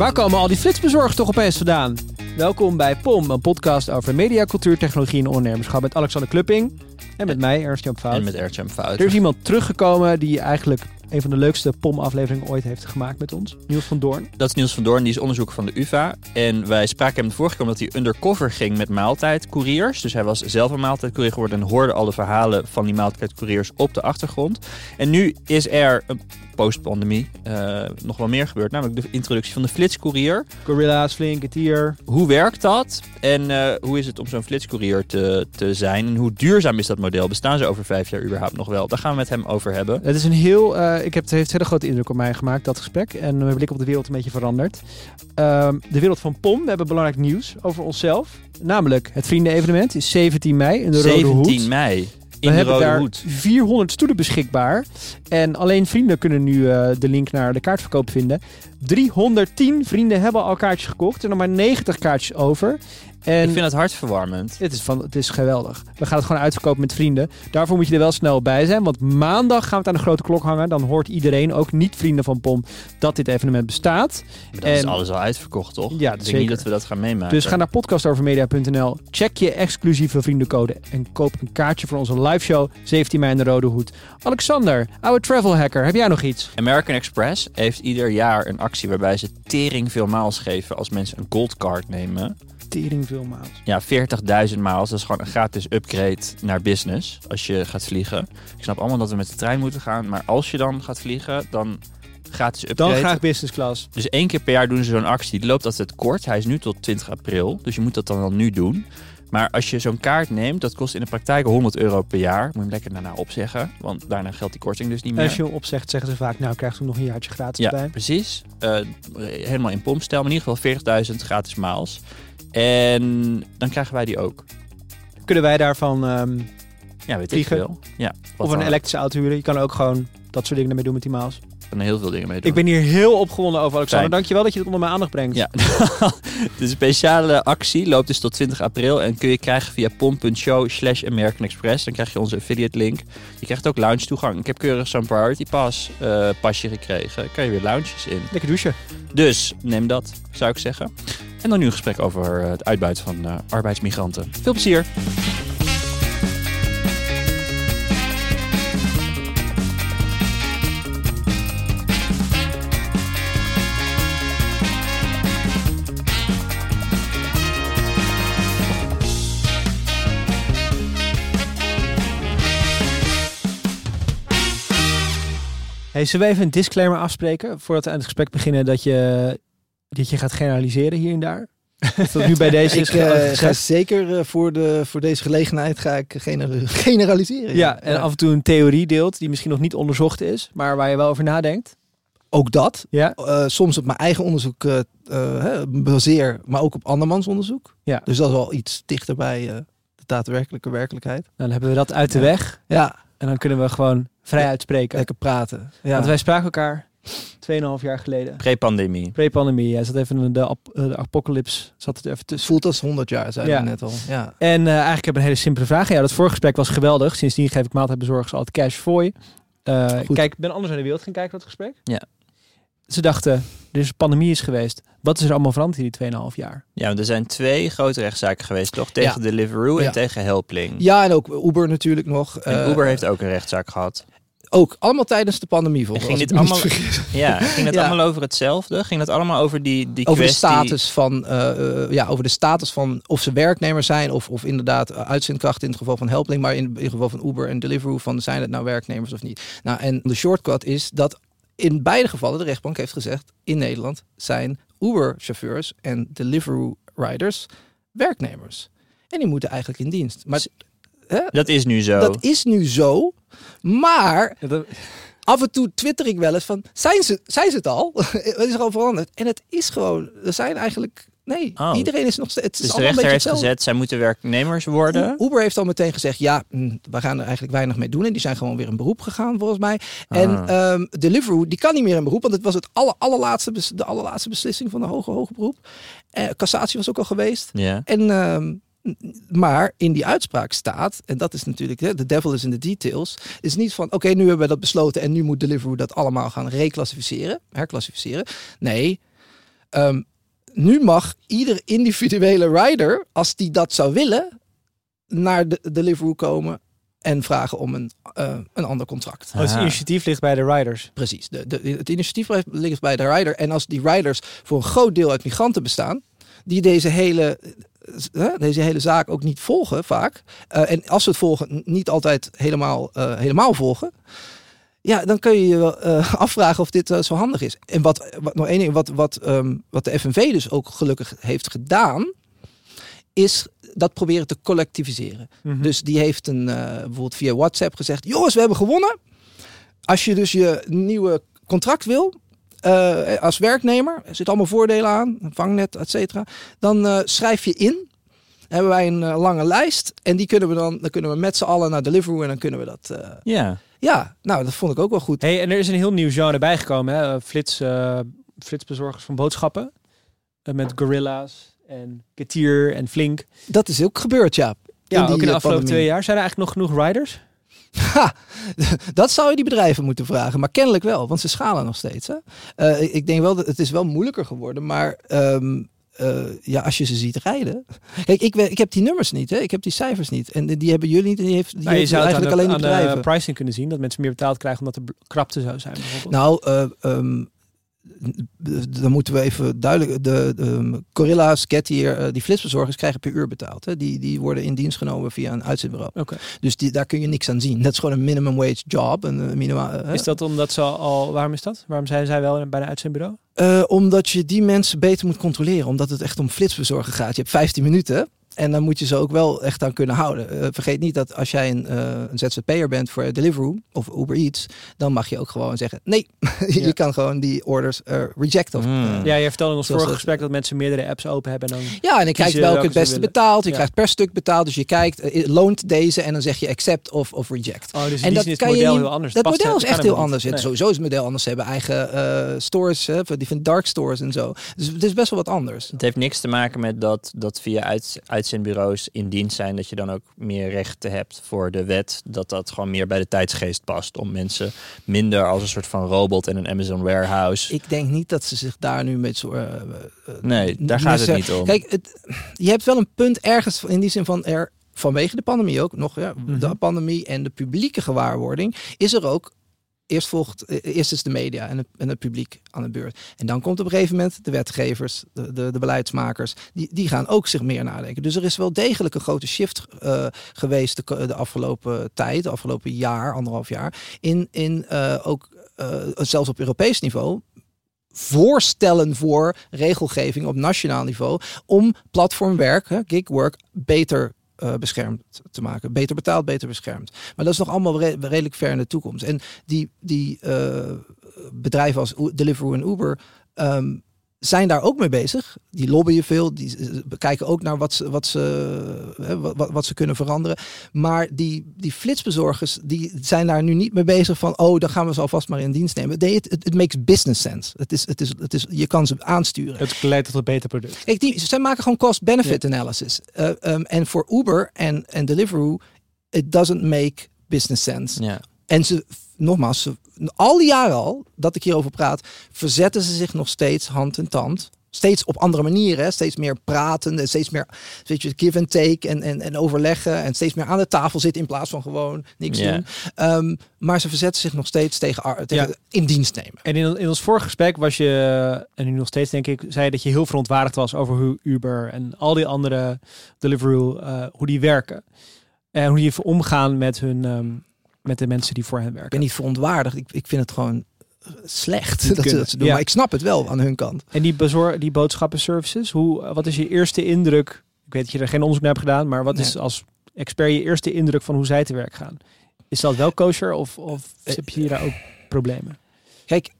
Waar komen al die flitsbezorgers toch opeens vandaan? Welkom bij POM, een podcast over media, cultuur, technologie en ondernemerschap met Alexander Klupping en met mij, Ernst-Jan Fout. En met Fout. Er is iemand teruggekomen die eigenlijk een van de leukste POM-afleveringen ooit heeft gemaakt met ons. Niels van Doorn. Dat is Niels van Doorn, die is onderzoeker van de UvA. En wij spraken hem de vorige keer omdat hij undercover ging met maaltijdcouriers. Dus hij was zelf een maaltijdcourier geworden en hoorde alle verhalen van die maaltijdcouriers op de achtergrond. En nu is er een post-pandemie uh, nog wel meer gebeurd. Namelijk de introductie van de flitscourier. Gorilla's, Flink, Tier. Hoe werkt dat? En uh, hoe is het om zo'n flitscourier te, te zijn? En hoe duurzaam is dat model? Bestaan ze over vijf jaar überhaupt nog wel? Daar gaan we met hem over hebben. Het is een heel... Uh, ik heb, het heeft hele grote indruk op mij gemaakt, dat gesprek. En mijn blik op de wereld een beetje veranderd. Ehm, de wereld van POM. We hebben belangrijk nieuws over onszelf. Namelijk het vriendenevenement is 17 mei in de 17 Rode Hoed. 17 mei. We hebben daar Hoed. 400 stoelen beschikbaar. En alleen vrienden kunnen nu uh, de link naar de kaartverkoop vinden. 310 vrienden hebben al kaartjes gekocht. En nog maar 90 kaartjes over. En ik vind het hartverwarmend. Het is, van, het is geweldig. We gaan het gewoon uitverkopen met vrienden. Daarvoor moet je er wel snel bij zijn. Want maandag gaan we het aan de grote klok hangen. Dan hoort iedereen, ook niet vrienden van POM, dat dit evenement bestaat. Maar dan is alles al uitverkocht, toch? Ja, ik denk niet dat we dat gaan meemaken. Dus ga naar podcastovermedia.nl. Check je exclusieve vriendencode. En koop een kaartje voor onze live show 17 mei in de Rode Hoed. Alexander, oude travel hacker, heb jij nog iets? American Express heeft ieder jaar een actie waarbij ze tering veel maals geven als mensen een goldcard nemen. Tering veel. Ja, 40.000 maals. Dat is gewoon een gratis upgrade naar business als je gaat vliegen. Ik snap allemaal dat we met de trein moeten gaan. Maar als je dan gaat vliegen, dan gratis upgrade. Dan graag business class. Dus één keer per jaar doen ze zo'n actie. Die loopt altijd kort. Hij is nu tot 20 april. Dus je moet dat dan wel nu doen. Maar als je zo'n kaart neemt, dat kost in de praktijk 100 euro per jaar. Moet je hem lekker daarna opzeggen. Want daarna geldt die korting dus niet meer. Als je hem opzegt, zeggen ze vaak, nou krijgt u nog een jaartje gratis ja, bij. precies. Uh, helemaal in pompstijl. Maar in ieder geval 40.000 gratis maals. En dan krijgen wij die ook. Kunnen wij daarvan um, ja, weet vliegen? ik veel. Ja, of een elektrische auto huren. Je kan ook gewoon dat soort dingen ermee doen met die maals. Ik kan er heel veel dingen mee doen. Ik ben hier heel opgewonden over, Alexander. Fijn. Dankjewel dat je het onder mijn aandacht brengt. Ja, de speciale actie loopt dus tot 20 april en kun je krijgen via pom.show slash American Express. Dan krijg je onze affiliate link. Je krijgt ook lounge toegang. Ik heb keurig zo'n priority pass uh, pasje gekregen. kan je weer lounges in. Lekker douchen. Dus neem dat, zou ik zeggen. En dan nu een gesprek over het uitbuiten van uh, arbeidsmigranten. Veel plezier! Hey, zullen we even een disclaimer afspreken voordat we aan het gesprek beginnen dat je, dat je gaat generaliseren hier en daar? Dat nu bij deze ik uh, ga zeker uh, voor, de, voor deze gelegenheid ga ik gener generaliseren. Ja, ja, en af en toe een theorie deelt die misschien nog niet onderzocht is, maar waar je wel over nadenkt. Ook dat. Ja. Uh, soms op mijn eigen onderzoek baseer, maar ook op andermans onderzoek. Ja. Dus dat is wel iets dichter bij de daadwerkelijke werkelijkheid. Nou, dan hebben we dat uit de ja. weg. Ja. En dan kunnen we gewoon vrij uitspreken. Lekker praten. Ja. Want wij spraken elkaar 2,5 jaar geleden. Pre-pandemie. Pre-pandemie. Hij zat even de, ap de apocalypse. Zat het even tussen. Voelt als 100 jaar, zei Ja. je net al. Ja. En uh, eigenlijk heb ik een hele simpele vraag. Ja, dat vorige gesprek was geweldig. Sindsdien geef ik maaltijdbezorgers altijd cash voor je. Uh, Goed. kijk, ik ben anders naar de wereld gaan kijken dat gesprek. Ja. Ze dachten, er is een pandemie is geweest. Wat is er allemaal veranderd in die 2,5 jaar? Ja, want er zijn twee grote rechtszaken geweest, toch? Tegen Deliveroo en Ja. tegen Helpling. ja, en ook Uber natuurlijk nog. En Eh, Uber heeft ook een rechtszaak gehad. Ook allemaal tijdens de pandemie volgens ging mij. dit me allemaal-. Ja, ging het Ja. allemaal over hetzelfde? Ging het allemaal over die, die over de status van eh, eh, ja over de status van of ze werknemer zijn of, of inderdaad uh, uitzendkrachten in het geval van Helpling, maar in, in het geval van Uber en Deliveroo van zijn het nou werknemers of niet. Nou en de shortcut is dat in beide gevallen de rechtbank heeft gezegd in Nederland zijn Uber chauffeurs en Deliveroo riders werknemers en die moeten eigenlijk in dienst. Maar hè, Dat is nu zo. dat is nu zo, maar af en toe twitter ik wel eens van, zijn ze, zijn ze het al? Wat is er al veranderd? En het is gewoon, er zijn eigenlijk, nee, Oh. iedereen is nog steeds, het is dus de allemaal een rechter beetje heeft hetzelfde. gezet, zij moeten werknemers worden. Uber heeft al meteen gezegd, ja, mm, we gaan er eigenlijk weinig mee doen. En die zijn gewoon weer in beroep gegaan, volgens mij. En ehm, Deliveroo, die kan niet meer in beroep, want het was het aller, allerlaatste, de allerlaatste beslissing van de hoge, hoge beroep. Eh, cassatie was ook al geweest. Ja. En, ehm, maar in die uitspraak staat, en dat is natuurlijk, hè, de devil is in the details, is niet van, oké, nu hebben we dat besloten en nu moet Deliveroo dat allemaal gaan reclassificeren, herklassificeren. Nee, Ehm, nu mag ieder individuele rider, als die dat zou willen, naar de Deliveroo komen en vragen om een, eh, een ander contract. Oh, het initiatief ligt bij de riders. Precies. De, de, het initiatief ligt bij de rider. En als die riders voor een groot deel uit migranten bestaan, die deze hele, deze hele zaak ook niet volgen vaak. eh, en als ze het volgen, niet altijd helemaal, eh, helemaal volgen. Ja, dan kun je je eh, afvragen of dit zo handig is. En wat, wat nog één ding, wat, wat, ehm, wat de FNV dus ook gelukkig heeft gedaan, is dat proberen te collectiviseren. Mhm. Dus die heeft een, bijvoorbeeld via WhatsApp gezegd: Jongens, we hebben gewonnen. Als je dus je nieuwe contract wil. Eh, als werknemer, er zitten allemaal voordelen aan, vangnet, et cetera. Dan eh, schrijf je in. Hebben wij een eh, lange lijst. En die kunnen we dan, dan kunnen we met z'n allen naar Deliveroo en dan kunnen we dat. Ja. ja, nou, dat vond ik ook wel goed. Hey, en er is een heel nieuw genre bijgekomen. Hè? Flits, flitsbezorgers van boodschappen. Met Gorilla's en Ketier en Flink. Dat is ook gebeurd, ja. Ja, die, ook in de afgelopen pandemie. twee jaar. Zijn er eigenlijk nog genoeg riders? Ha, dat zou je die bedrijven moeten vragen. Maar kennelijk wel, want ze schalen nog steeds. Hè? Eh, ik- denk wel dat het is wel moeilijker geworden. Maar ehm, eh, ja, als je ze ziet rijden. Kijk, ik, ik heb die nummers niet. Hè? Ik heb die cijfers niet. En die, hebben jullie niet. En die heeft, die Nou, je zou eigenlijk de, alleen de aan de pricing kunnen zien. Dat mensen meer betaald krijgen omdat er krapte zou zijn. Nou, ehm, dan moeten we even duidelijk. De, de ehm, Gorilla's, Gettier, eh, die flitsbezorgers krijgen per uur betaald. Hè? Die, die worden in dienst genomen via een uitzendbureau. Dus die, daar kun je niks aan zien. Dat is gewoon een minimum wage job. Een eh, minima, eh, Is dat omdat ze al... Waarom is dat? Waarom zijn zij wel bij een uitzendbureau? Eh, omdat je die mensen beter moet controleren. Omdat het echt om flitsbezorgen gaat. Je hebt 15 minuten. En dan moet je ze ook wel echt aan kunnen houden. Eh, vergeet niet dat als jij een, eh, een ZZP'er bent voor Deliveroo of Uber Eats, dan mag je ook gewoon zeggen: nee, je Ja. kan gewoon die orders eh, rejecten. Hmm. Ja, je vertelde in ons vorige dat- gesprek dat mensen meerdere apps open hebben. En dan... Ja, en ik kijk Kiezen welke welke het beste betaalt. Je Ja. krijgt per stuk betaald. Dus je kijkt, loont deze en dan zeg je accept of, of reject. Oh, dus En dat kan het je model niet- heel anders. Dat Past- model is echt heel anders. Nee. Sowieso is het model anders. Ze hebben eigen eh, stores, hè, die van dark stores en zo. Dus het is best wel wat anders. Het heeft niks te maken met dat, dat via uit, uitzendbureaus in dienst zijn, dat je dan ook meer rechten hebt voor de wet. Dat dat gewoon meer bij de tijdsgeest past. Om mensen minder als een soort van robot en een Amazon warehouse. Ik denk niet dat ze zich daar nu met zo. eh, eh, nee, daar gaat het niet om. Kijk, het, je hebt wel een punt ergens in die zin van er vanwege de pandemie ook nog, ja, Mhm. de pandemie en de publieke gewaarwording, is er ook. Eerst volgt, eh, eerst is de media en het, en het publiek aan de beurt. En dan komt op een gegeven moment de wetgevers, de, de, de beleidsmakers, die, die gaan ook zich meer nadenken. Dus er is wel degelijk een grote shift eh, geweest de, de afgelopen tijd, de afgelopen jaar, anderhalf jaar, in, in eh, ook zelfs op Europees niveau voorstellen voor regelgeving op nationaal niveau om platformwerk, gigwork, beter eh, beschermd te maken. Beter betaald, beter beschermd. Maar dat is nog allemaal re- redelijk ver in de toekomst. En die, die eh, bedrijven als Deliveroo en Uber ehm, zijn daar ook mee bezig. Die lobbyen veel, die eh, bekijken ook naar wat ze, wat ze, hè, wat, wat- ze kunnen veranderen. Maar die, die flitsbezorgers, die zijn daar nu niet mee bezig van, oh, dan gaan we ze alvast maar in dienst nemen. Nee, het, makes business sense. Het is, het is, het is, je kan ze aansturen. Het leidt tot een beter product. Kijk, die, zij maken gewoon cost-benefit analysis. Eh, ehm, en voor Uber en, en Deliveroo, it doesn't make business sense. ja. En ze, nogmaals, al die jaren al dat ik hierover praat, verzetten ze zich nog steeds hand in tand. Steeds op andere manieren, steeds meer praten en steeds meer weet je, give and take en, en, en overleggen en steeds meer aan de tafel zitten in plaats van gewoon niks doen. Ehm, maar ze verzetten zich nog steeds tegen, tegen Ja. in dienst nemen. En in, in ons vorige gesprek was je, en nu nog steeds denk ik, zei dat je heel verontwaardigd was over hoe Uber en al die andere Deliveroo, eh, hoe die werken. En hoe die omgaan met hun, ehm, met de mensen die voor hen Ik werken. ben niet verontwaardigd, ik, ik vind het gewoon eh, slecht dat ze dat ze doen. Ja. Maar ik snap het wel aan hun kant. En die, bezor die boodschappenservices, hoe, wat is je eerste indruk? Ik weet dat je er geen onderzoek naar hebt gedaan, maar wat is als expert je eerste indruk van hoe zij te werk gaan? Is dat wel kosher of, of Eh, heb je hier daar ook problemen? Kijk,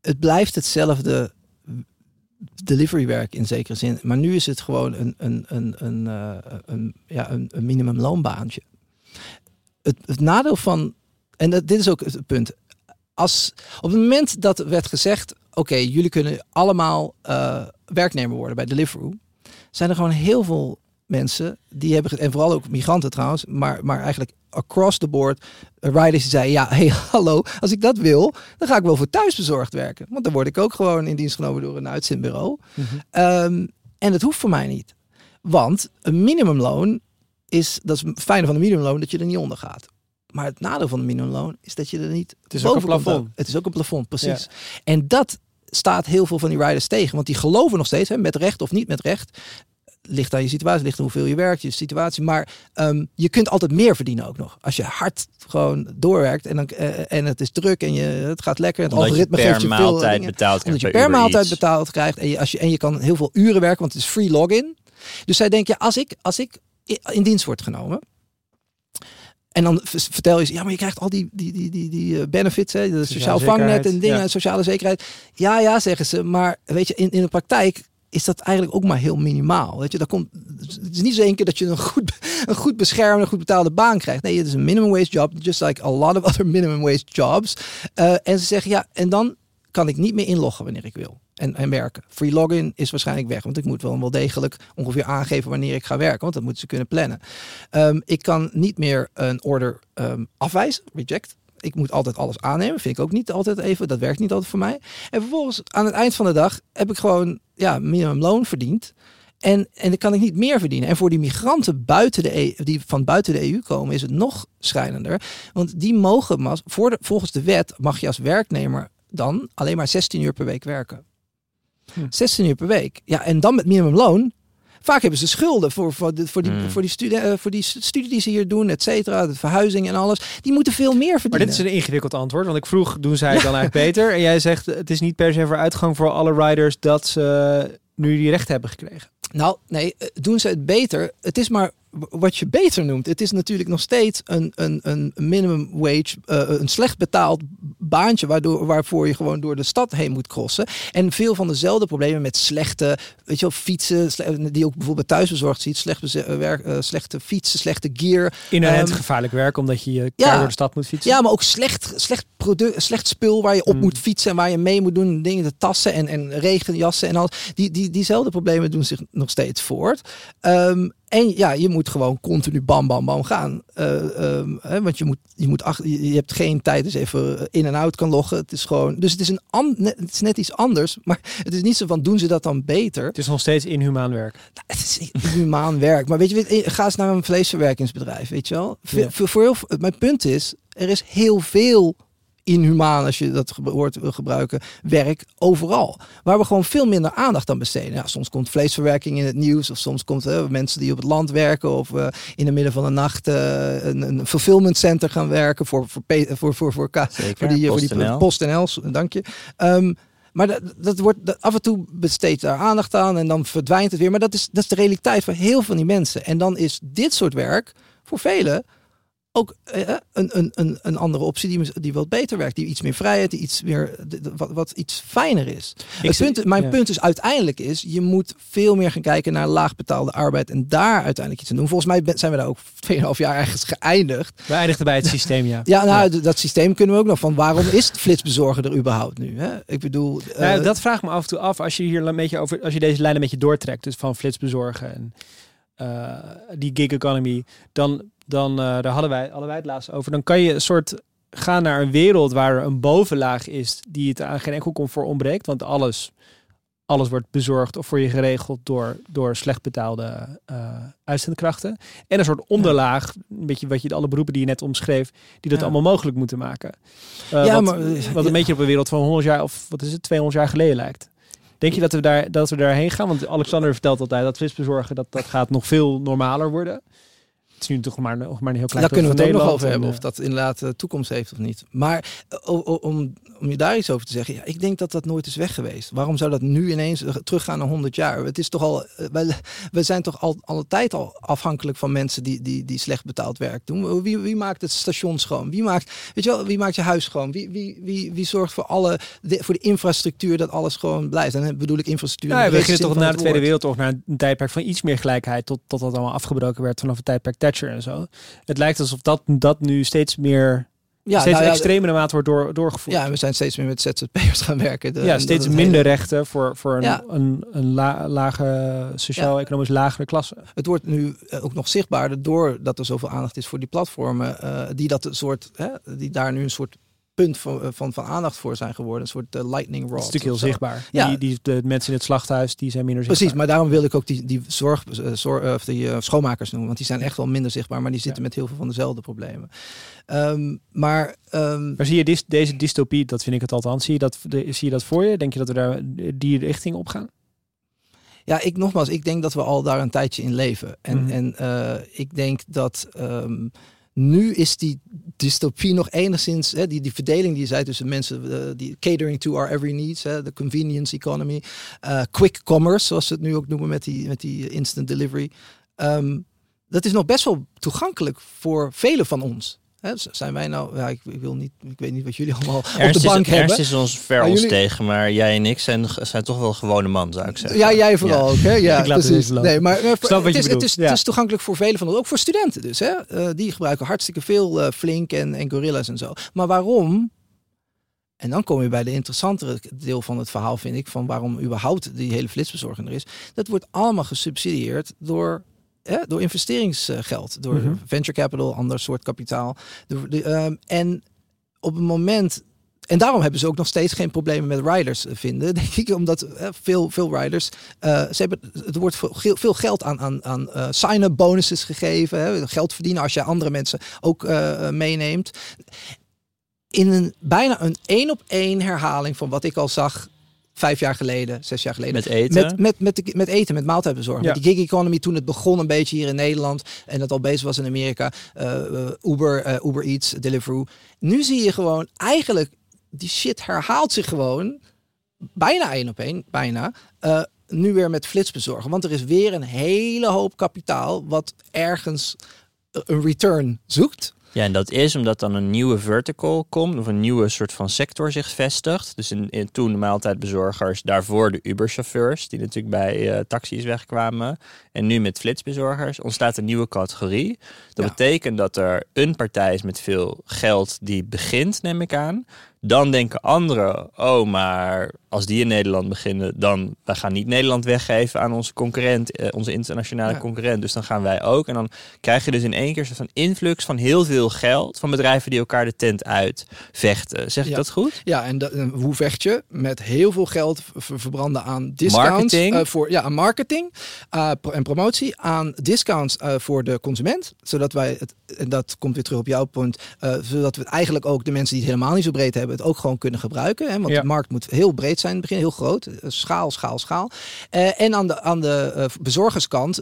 het blijft hetzelfde deliverywerk in zekere zin. Maar nu is het gewoon een, een, een, een, eh, een, ja, een, een minimumloonbaantje. Het, het nadeel van, en dat, dit is ook het punt. Als, op het moment dat werd gezegd, oké, jullie kunnen allemaal eh, werknemer worden bij Deliveroo, zijn er gewoon heel veel mensen die hebben, en vooral ook migranten trouwens, maar, maar eigenlijk across the board, eh, riders die zeiden, ja, hey, hallo, als ik dat wil, dan ga ik wel voor thuisbezorgd werken. Want dan word ik ook gewoon in dienst genomen door een uitzendbureau. Mhm. Ehm, en dat hoeft voor mij niet. Want een minimumloon is, dat is het fijne van een minimumloon, dat je er niet onder gaat. Maar het nadeel van een minimumloon is dat je er niet Het is ook een plafond. Het is ook een plafond, precies. En dat staat heel veel van die riders tegen. Want die geloven nog steeds, hè, met recht of niet met recht. Ligt aan je situatie, ligt aan hoeveel je werkt, je situatie. Maar ehm, je kunt altijd meer verdienen ook nog. Als je hard gewoon doorwerkt en, dan, eh, en het is druk en je, het gaat lekker. En het Omdat algoritme geeft je veel maaltijd dingen betaald omdat je per maaltijd betaald krijgt en je, als je, en je kan heel veel uren werken, want het is free login. Dus zij denken, ja, als ik, als ik in dienst word genomen. En dan vertel je ze, ja, maar je krijgt al die, die, die, die, die eh, benefits, hè, de sociaal vangnet en dingen, ja. sociale zekerheid. Ja, ja, zeggen ze. Maar weet je, in, in de praktijk is dat eigenlijk ook maar heel minimaal. Weet je, dat komt, het is niet zo één keer dat je een goed, een goed beschermde, goed betaalde baan krijgt. Nee, het is een minimum wage job, just like a lot of other minimum wage jobs. Eh, en ze zeggen, ja, en dan kan ik niet meer inloggen wanneer ik wil. En, en werken. Free login is waarschijnlijk weg. Want ik moet wel wel degelijk ongeveer aangeven wanneer ik ga werken. Want dat moeten ze kunnen plannen. Ehm, ik kan niet meer een order ehm, afwijzen. Reject. Ik moet altijd alles aannemen. Vind ik ook niet altijd even. Dat werkt niet altijd voor mij. En vervolgens aan het eind van de dag heb ik gewoon ja, minimumloon verdiend. En, en dan kan ik niet meer verdienen. En voor die migranten buiten de EU, die van buiten de EU komen, is het nog schrijnender. Want die mogen, voor de, volgens de wet, mag je als werknemer dan alleen maar 16 uur per week werken. Hm. 16 uur per week. Ja, en dan met minimumloon. Vaak hebben ze schulden voor, voor, de, voor, die, Hmm. voor, die studie, eh, voor die studie die ze hier doen, et cetera, de verhuizing en alles. Die moeten veel meer Maar verdienen. dit is een ingewikkeld antwoord, want ik vroeg, doen zij het dan eigenlijk beter? En jij zegt, het is niet per se voor uitgang voor alle riders dat ze nu die recht hebben gekregen. Nou, nee, eh, doen ze het beter. Het is maar wat je beter noemt. Het is natuurlijk nog steeds een, een, een minimum wage, eh, een slecht betaald baantje, waardoor, waarvoor je gewoon door de stad heen moet crossen. En veel van dezelfde problemen met slechte, weet je wel, fietsen, die ook bijvoorbeeld thuisbezorgd ziet, slecht eh, werk, eh, slechte fietsen, slechte gear. Inherent Ehm, gevaarlijk werk, omdat je je ja. door de stad moet fietsen. Ja, maar ook slecht, slecht product, slecht spul waar je op Mm. moet fietsen en waar je mee moet doen. Dingen, de tassen en, en regenjassen en al. Die, die, diezelfde problemen doen zich nog steeds voort. Ehm, en ja, je moet gewoon continu bam, bam, bam gaan. Eh, ehm, hè, want je, moet, je, moet ach- je hebt geen tijd dus even in en out kan loggen. Het is gewoon, dus het is, een an, net, het is net iets anders. Maar het is niet zo van, doen ze dat dan beter? Het is nog steeds inhumaan werk. Nou, Het is niet humaan werk. Maar weet je, weet- ga eens naar een vleesverwerkingsbedrijf, weet je wel. Ve- Ja. Voor, voor heel, mijn punt is, er is heel veel inhumaan, als je dat wil gebruiken, werk overal. Waar we gewoon veel minder aandacht aan besteden. Ja, soms komt vleesverwerking in het nieuws, of soms komt hè, mensen die op het land werken, of eh, in het midden van de nacht eh, een, een fulfillment center gaan werken voor, voor, voor, voor, voor, Zeker, voor die, voor die PostNL. PostNL, dank je. Ehm, maar dat, dat wordt dat, af en toe besteedt daar aandacht aan en dan verdwijnt het weer. Maar dat is, dat is de realiteit van heel veel van die mensen. En dan is dit soort werk voor velen ook eh, een, een, een, een andere optie die, die wat beter werkt. Die iets meer vrijheid, die iets meer, de- de- wat, wat iets fijner is. Zie- punt, mijn ja. punt is uiteindelijk is, je moet veel meer gaan kijken naar laagbetaalde arbeid en daar uiteindelijk iets aan doen. Volgens mij ben- zijn we daar ook 2,5 jaar ergens geëindigd. We eindigden bij het systeem, ja. Ja, nou, dat systeem kunnen we ook nog van. Waarom is het flitsbezorger er überhaupt nu? Hè? Ik bedoel, eh, Nou, dat vraagt me af en toe af als je hier een beetje over, als je deze lijn een beetje doortrekt, dus van flitsbezorgen en eh, die gig economy, dan, dan eh, daar hadden wij, hadden wij het laatst over. Dan kan je een soort gaan naar een wereld waar er een bovenlaag is die het aan geen enkel comfort ontbreekt, want alles, alles wordt bezorgd of voor je geregeld door, door slecht betaalde eh uitzendkrachten. En een soort onderlaag, een beetje wat je alle beroepen die je net omschreef, die dat Ja. allemaal mogelijk moeten maken. Eh, Ja, wat, maar, wat een beetje op een wereld van 100 jaar of wat is het, 200 jaar geleden lijkt. Denk je dat we, daar, dat we daarheen gaan? Want Alexander vertelt altijd dat flitsbezorgen dat, dat gaat nog veel normaler worden. Het is nu toch maar, nog maar een heel klein daar kunnen we het ook nog over hebben, of dat inderdaad eh, toekomst heeft of niet. Maar eh, om, om je daar iets over te zeggen, ja, ik denk dat dat nooit is weg geweest. Waarom zou dat nu ineens eh, teruggaan naar 100 jaar? Het is toch al, eh, wij, we zijn toch al alle tijd al afhankelijk van mensen die, die, die slecht betaald werk doen. Wie, wie maakt het station schoon? Wie maakt, weet je wel, wie maakt je huis schoon? Wie, wie, wie, wie zorgt voor, alle, de, voor de infrastructuur dat alles gewoon blijft? En dan bedoel ik infrastructuur. Ja, we beginnen toch na de Tweede. Wereldoorlog naar een tijdperk van iets meer gelijkheid, tot, tot dat allemaal afgebroken werd vanaf het tijdperk Thatcher en zo. Het lijkt alsof dat, dat nu steeds meer Ja, steeds nou ja, extremere mate wordt door, doorgevoerd. Ja, we zijn steeds meer met ZZP'ers gaan werken. De- ja, steeds minder hele- rechten voor, voor een, Ja. een, een la- lage, sociaal-economisch lagere klasse. Het wordt nu eh, ook nog zichtbaarder doordat er zoveel aandacht is voor die platformen. eh, die, dat een soort, hè, die daar nu een soort punt van, eh, van, van aandacht voor zijn geworden. Een soort eh, lightning rod. Dat is natuurlijk heel zo. zichtbaar. Ja. Die, die, de mensen in het slachthuis, die zijn minder zichtbaar. Precies, maar daarom wil ik ook die, die, zorg, eh, zorg, of die schoonmakers noemen. Want die zijn echt wel minder zichtbaar, maar die zitten met heel veel van dezelfde problemen. Ehm, maar ehm, Maar zie je dis- deze dystopie, dat vind ik het althans, zie je dat, de- zie je dat voor je? Denk je dat we daar die richting op gaan? Ja, ik nogmaals, ik denk dat we al daar een tijdje in leven. En, Mhm. en ik denk dat ehm, nu is die dystopie nog enigszins, hè, die, die verdeling die je zei tussen mensen, eh, die catering to our every needs, de convenience economy, eh, quick commerce, zoals ze het nu ook noemen met die, met die instant delivery. Ehm, dat is nog best wel toegankelijk voor velen van ons. Hè, zijn wij nou, ja, ik, ik wil niet, ik weet niet wat jullie allemaal op de bank is, hebben. Ernst is ons ver Maar ons jullie- tegen, maar jij en ik zijn, zijn toch wel gewone man, zou ik zeggen. Ja, jij vooral ook. Hè? Ja, Ik laat het precies. Nee, maar eh, voor- Snap wat het, je is, het, is, ja. het is toegankelijk voor velen van ons, ook voor studenten dus. Hè? Eh, die gebruiken hartstikke veel eh, Flink en, en Gorillas en zo. Maar waarom? En dan kom je bij de interessantere deel van het verhaal, vind ik, van waarom überhaupt die hele flitsbezorging er is. Dat wordt allemaal gesubsidieerd door, door investeringsgeld, door Mhm. venture capital, ander soort kapitaal. Door de, ehm, en op het moment en daarom hebben ze ook nog steeds geen problemen met riders eh, vinden, denk ik. Omdat eh, veel, veel riders, eh, ze hebben, er wordt veel, veel geld aan, aan, aan sign-up bonuses gegeven. Hè, geld verdienen als je andere mensen ook meeneemt. In een bijna een één op één herhaling van wat ik al zag vijf jaar geleden, zes jaar geleden. Met eten. Met, met, met, de- met eten, met maaltijdbezorging. Ja. Met die gig economy toen het begon een beetje hier in Nederland. En het al bezig was in Amerika. eh, Uber, eh, Uber Eats, Deliveroo. Nu zie je gewoon eigenlijk, die shit herhaalt zich gewoon. Bijna één op één, bijna. nu weer met flitsbezorgen. Want er is weer een hele hoop kapitaal wat ergens een return zoekt. Ja, en dat is omdat dan een nieuwe vertical komt, of een nieuwe soort van sector zich vestigt. Dus in, in, toen de maaltijdbezorgers, daarvoor de Uber-chauffeurs, die natuurlijk bij eh, taxis wegkwamen. En nu met flitsbezorgers ontstaat een nieuwe categorie. Dat Ja. betekent dat er een partij is met veel geld die begint, neem ik aan. Dan denken anderen, oh, maar als die in Nederland beginnen, dan wij gaan niet Nederland weggeven aan onze concurrent, eh, onze internationale Ja. concurrent. Dus dan gaan wij ook. En dan krijg je dus in één keer van influx van heel veel geld van bedrijven die elkaar de tent uit vechten. Zeg ik Ja. dat goed? Ja, en, dat- en hoe vecht je? Met heel veel geld ver- verbranden aan discounts. Marketing. eh, voor, ja, aan marketing eh, en promotie. Aan discounts voor de consument. Zodat wij het, en dat komt weer terug op jouw punt. zodat we eigenlijk ook de mensen die het helemaal niet zo breed hebben, het ook gewoon kunnen gebruiken. Hè? Want Ja. de markt moet heel breed zijn in het begin, heel groot. Eh, Schaal, schaal, schaal. Eh, en aan de, aan de eh, bezorgerskant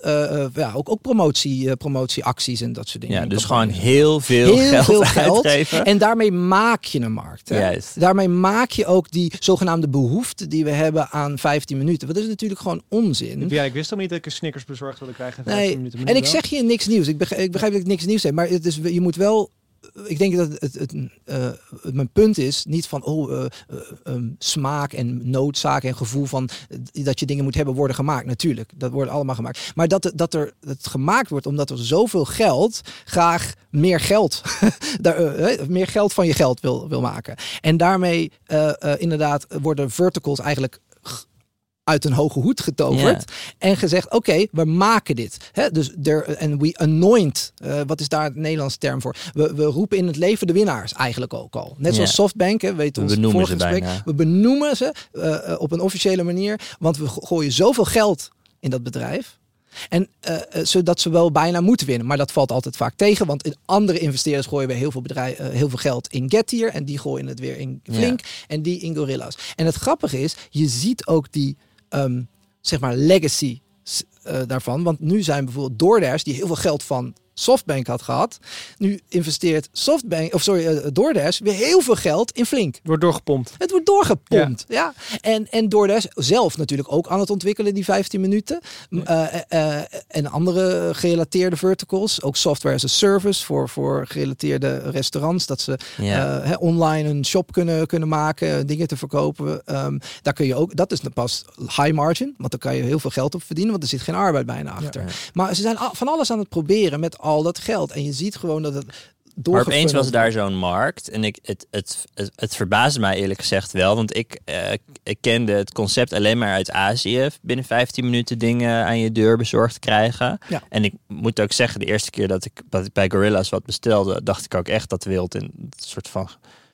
ja, ook, ook promotie, eh, promotieacties en dat soort dingen. Ja, dus gewoon heel veel Heel geld veel geld. uitgeven. En daarmee maak je een markt. Hè? Juist. Daarmee maak je ook die zogenaamde behoefte die we hebben aan 15 minuten. Want dat is natuurlijk gewoon onzin. Ja, ik wist toch niet dat ik een Snickers bezorgd wilde krijgen. in 15 Nee, minuten, en ik wel. zeg je niks nieuws. Ik begrijp, ik begrijp dat ik niks nieuws heb. Maar het is, je moet wel. Ik denk dat het, eh, het- mijn punt is niet van oh, eh, eh, ehm, smaak en noodzaak en gevoel van dat je dingen moet hebben worden gemaakt. Natuurlijk, dat wordt allemaal gemaakt. Maar dat, dat er het gemaakt wordt omdat er zoveel geld graag meer geld, daar, meer geld van je geld wil, wil maken. En daarmee inderdaad worden verticals eigenlijk uit een hoge hoed getoverd. En gezegd, oké, we maken dit. Dus en we anoint, eh, wat is daar het Nederlandse term voor? We, we roepen in het leven de winnaars eigenlijk ook al. Net zoals Ja. Softbank, hè, weet We ons vorige ze gesprek. We benoemen ze eh, op een officiële manier, want we go- gooien zoveel geld in dat bedrijf. En eh, zodat ze wel bijna moeten winnen. Maar dat valt altijd vaak tegen. Want in andere investeerders gooien we heel veel, bedrijf, heel veel geld in Getir. En die gooien het weer in Flink. En die in Gorilla's. En het grappige is, je ziet ook die ehm, zeg maar legacy eh, daarvan. Want nu zijn bijvoorbeeld DoorDash, die heel veel geld van Softbank had gehad. Nu investeert Softbank, of sorry, eh, DoorDash weer heel veel geld in Flink. Wordt doorgepompt. Het wordt doorgepompt. Ja. En, en DoorDash zelf natuurlijk ook aan het ontwikkelen, die 15 minuten. Eh, eh, en andere gerelateerde verticals. Ook software as a service voor, voor gerelateerde restaurants. Dat ze Ja. online een shop kunnen, kunnen maken, dingen te verkopen. Ehm, daar kun je ook, dat is pas high margin. Want dan kan je heel veel geld op verdienen, want er zit geen arbeid bijna achter. Maar ze zijn van alles aan het proberen met al dat geld. En je ziet gewoon dat het Maar opeens was daar zo'n markt. En ik, het, het, het, het verbaasde mij eerlijk gezegd wel. Want ik, eh, ik kende het concept alleen maar uit Azië. Binnen 15 minuten dingen aan je deur bezorgd krijgen. Ja. En ik moet ook zeggen, de eerste keer dat ik, dat ik bij Gorilla's wat bestelde... dacht ik ook echt dat de wereld in een soort van...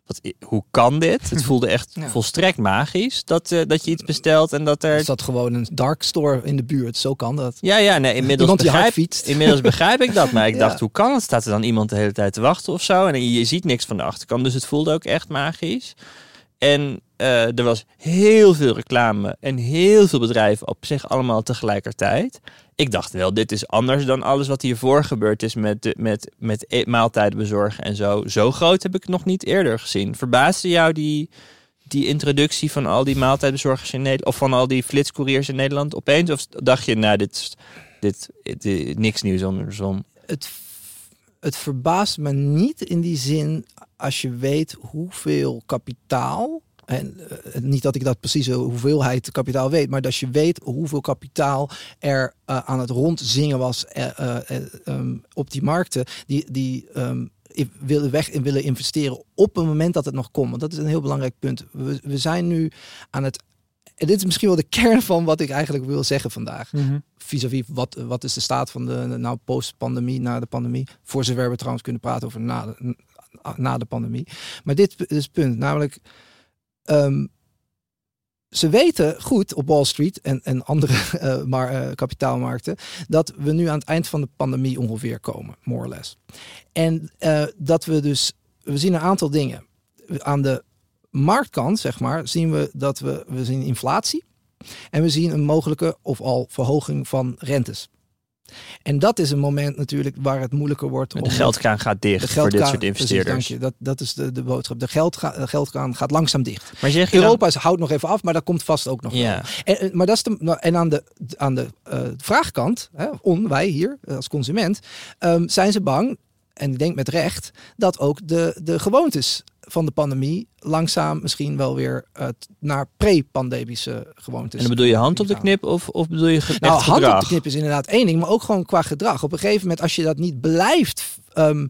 Wat, hoe kan dit? Het voelde echt Ja. volstrekt magisch. Dat, eh, dat je iets bestelt en dat er... Er zat gewoon een dark store in de buurt. Zo kan dat. Ja, ja, nee, inmiddels begrijp, inmiddels begrijp ik dat. Maar ik Ja. dacht, hoe kan het? Staat er dan iemand de hele tijd te wachten of zo? En je ziet niks van de achterkant. Dus het voelde ook echt magisch. En eh, er was heel veel reclame en heel veel bedrijven op zich allemaal tegelijkertijd. Ik dacht wel, dit is anders dan alles wat hiervoor gebeurd is met, met, met e- maaltijden bezorgen en zo. Zo groot heb ik het nog niet eerder gezien. Verbaasde jou die, die introductie van al die maaltijdbezorgers in Nederland, of van al die flitscouriers in Nederland opeens? Of dacht je, nou, dit, dit, niks nieuws onder de zon? het, het verbaast me niet in die zin als je weet hoeveel kapitaal. En eh, niet dat ik dat precieze hoeveelheid kapitaal weet, maar dat je weet hoeveel kapitaal er eh, aan het rondzingen was eh, eh, eh, ehm, op die markten, die, die ehm, willen weg in willen investeren op het moment dat het nog komt. Want dat is een heel belangrijk punt. We, we zijn nu aan het. En dit is misschien wel de kern van wat ik eigenlijk wil zeggen vandaag Mhm. vis-à-vis wat, wat is de staat van de nou post-pandemie, na de pandemie. Voor zover we trouwens kunnen praten over na de, na de pandemie. Maar dit is het punt, namelijk ehm, ze weten goed op Wall Street en, en andere eh, maar, eh, kapitaalmarkten dat we nu aan het eind van de pandemie ongeveer komen, more or less. En eh, dat we dus, we zien een aantal dingen. Aan de marktkant, zeg maar, zien we dat we, we zien inflatie. En we zien een mogelijke of al verhoging van rentes. En dat is een moment natuurlijk waar het moeilijker wordt De om geldkraan gaat dicht de voor dit geldkraan- soort precies, investeerders. dank je. Dat, dat is de, de boodschap. De geldga- de geldkraan gaat langzaam dicht. maar zeg je dan- Europa is, houdt nog even af, maar dat komt vast ook nog. Ja. En, en- maar dat is de, nou, en aan de, aan de eh, vraagkant, hè, on, wij hier eh, als consument, ehm, zijn ze bang, en ik denk met recht, dat ook de, de gewoontes van de pandemie langzaam misschien wel weer eh, naar pre-pandemische gewoontes. En dan bedoel je hand op de knip of, of bedoel je Nou, hand gedrag? op de knip is inderdaad één ding, maar ook gewoon qua gedrag. Op een gegeven moment, als je dat niet blijft ehm,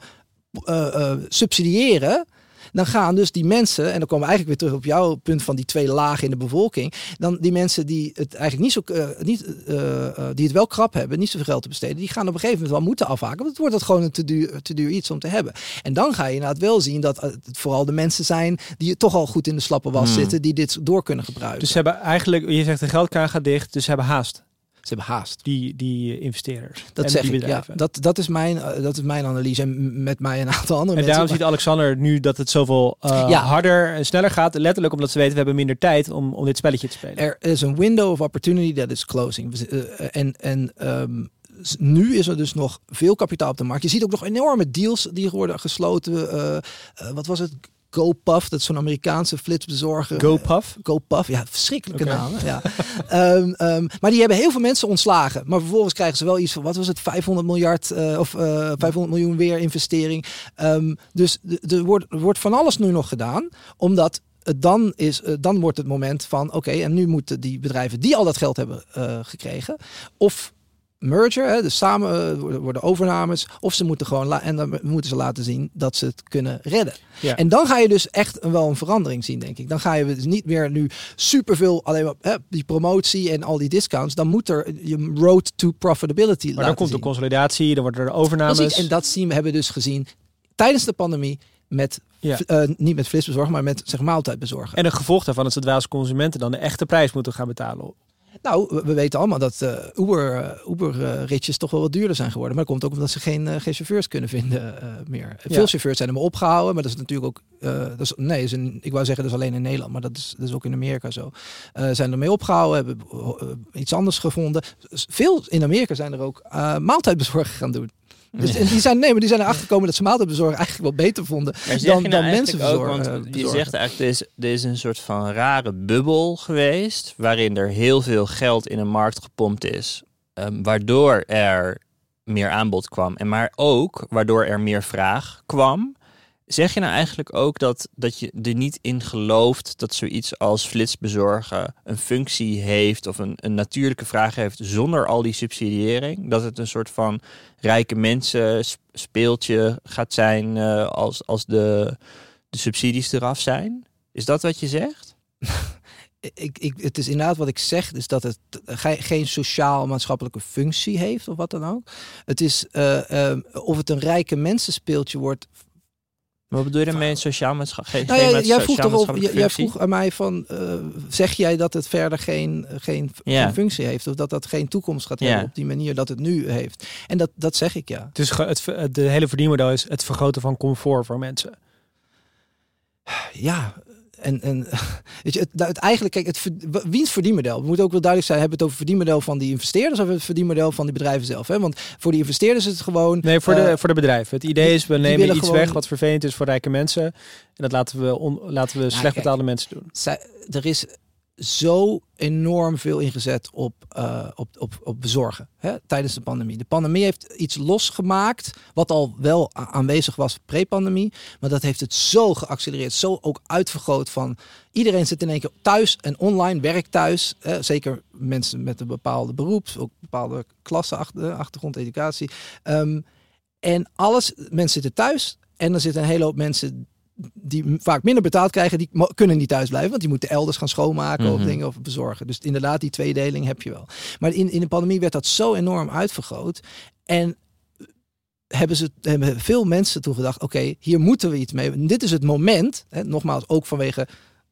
eh, eh, subsidiëren, dan gaan dus die mensen, en dan komen we eigenlijk weer terug op jouw punt van die twee lagen in de bevolking, dan die mensen die het eigenlijk niet zo, eh, niet, eh, eh, die het wel krap hebben, niet zoveel geld te besteden, die gaan op een gegeven moment wel moeten afhaken, want het wordt het gewoon een te duur, te duur iets om te hebben. En dan ga je inderdaad wel zien dat het vooral de mensen zijn die toch al goed in de slappe was Hmm. zitten, die dit door kunnen gebruiken. Dus ze hebben eigenlijk, je zegt de geldkraan gaat dicht, dus ze hebben haast, Ze hebben haast. die, die investeerders. Dat en zeg die ik, ja. bedrijven. Dat, dat, is mijn, eh, dat is mijn analyse. En met mij een aantal andere En mensen. daarom ziet Alexander nu dat het zoveel eh, Ja. harder en sneller gaat. Letterlijk omdat ze weten, we hebben minder tijd om, om dit spelletje te spelen. Er is een window of opportunity that is closing. Eh, en en ehm, nu is er dus nog veel kapitaal op de markt. Je ziet ook nog enorme deals die worden gesloten. Wat was het? GoPuff, dat is zo'n Amerikaanse flitsbezorger. GoPuff. GoPuff, ja, verschrikkelijke namen. Ja. Ehm, ehm, maar die hebben heel veel mensen ontslagen. Maar vervolgens krijgen ze wel iets van, wat was het, 500 miljard eh, of eh 500 miljoen weer investering. Ehm, dus er wordt, wordt van alles nu nog gedaan, omdat het dan, is, eh, dan wordt het moment van, oké, en nu moeten die bedrijven die al dat geld hebben gekregen, of merger, hè, dus samen eh, worden- worden overnames, of ze moeten gewoon en dan moeten ze laten zien dat ze het kunnen redden. Ja. En dan ga je dus echt een- wel een verandering zien, denk ik. Dan ga je dus niet meer nu superveel alleen maar hè, die promotie en al die discounts. Dan moet er je road to profitability Maar dan komt de consolidatie, dan worden er overnames. Precies, en dat zien we hebben we dus gezien tijdens de pandemie met Ja. eh, niet met flitsbezorgen, maar met zeg maaltijdbezorgen. En een gevolg daarvan is dat wij als consumenten dan de echte prijs moeten gaan betalen. Nou, we, we weten allemaal dat eh, Uber, eh, Uber eh, toch wel wat duurder zijn geworden. Maar dat komt ook omdat ze geen, geen chauffeurs kunnen vinden meer. Veel chauffeurs zijn er maar opgehouden, maar dat is natuurlijk ook... dat is, nee, is een, ik wou zeggen dat is alleen in Nederland, maar dat is, dat is ook in Amerika zo. Zijn ermee opgehouden, hebben iets anders gevonden. Veel in Amerika zijn er ook maaltijdbezorgen gaan doen. Dus en die zijn, nee, maar die zijn erachter gekomen dat ze maaltijdbezorgen eigenlijk wel beter vonden dan, dan mensen ook, want je zegt eigenlijk, er is, er is een soort van rare bubbel geweest, waarin er heel veel geld in een markt gepompt is, ehm, waardoor er meer aanbod kwam, en maar ook waardoor er meer vraag kwam. Zeg je nou eigenlijk ook dat, dat je er niet in gelooft dat zoiets als flitsbezorgen een functie heeft of een, een natuurlijke vraag heeft zonder al die subsidiëring? Dat het een soort van rijke mensen sp- speeltje gaat zijn eh, als, als de, de subsidies eraf zijn? Is dat wat je zegt? ik, ik, het is inderdaad wat ik zeg, is dat het ge- geen sociaal-maatschappelijke functie heeft of wat dan ook. Het is eh, eh, of het een rijke mensenspeeltje wordt. Wat bedoel je daarmee? Sociaal maatschappelijk? Nou ja, jij vroeg toch op, jij, jij vroeg aan mij van, eh, zeg jij dat het verder geen, geen, Ja. geen functie heeft of dat dat geen toekomst gaat Ja. hebben op die manier dat het nu heeft? En dat, dat zeg ik ja. Het is ge- het, ver- de hele verdienmodel is het vergroten van comfort voor mensen. Ja, en, en weet je, het, het eigenlijk, kijk, het, ver- wiens verdienmodel? Het moet ook wel duidelijk zijn, hebben we het over het verdienmodel van die investeerders of het verdienmodel van die bedrijven zelf? Hè? Want voor die investeerders is het gewoon. Nee, voor, eh, de, voor de bedrijven. Het idee die- is, we nemen iets gewoon- weg wat vervelend is voor rijke mensen. En dat laten we, on, laten we slecht kijk. betaalde mensen doen. zij, er is zo enorm veel ingezet op, eh, op, op, op bezorgen hè, tijdens de pandemie. De pandemie heeft iets losgemaakt, wat al wel aanwezig was pre-pandemie. Maar dat heeft het zo geaccelereerd, zo ook uitvergroot van... Iedereen zit in één keer thuis en online, werkt thuis. Hè, zeker mensen met een bepaalde beroep, ook bepaalde klasse, achter- achtergrond, educatie. Ehm, en alles, mensen zitten thuis en er zitten een hele hoop mensen die vaak minder betaald krijgen, die kunnen niet thuis blijven, want die moeten elders gaan schoonmaken of Mhm. dingen of bezorgen. Dus inderdaad, die tweedeling heb je wel. Maar in, in de pandemie werd dat zo enorm uitvergroot. En hebben, ze, hebben veel mensen toen gedacht, oké, hier moeten we iets mee. Dit is het moment, hè, nogmaals, ook vanwege...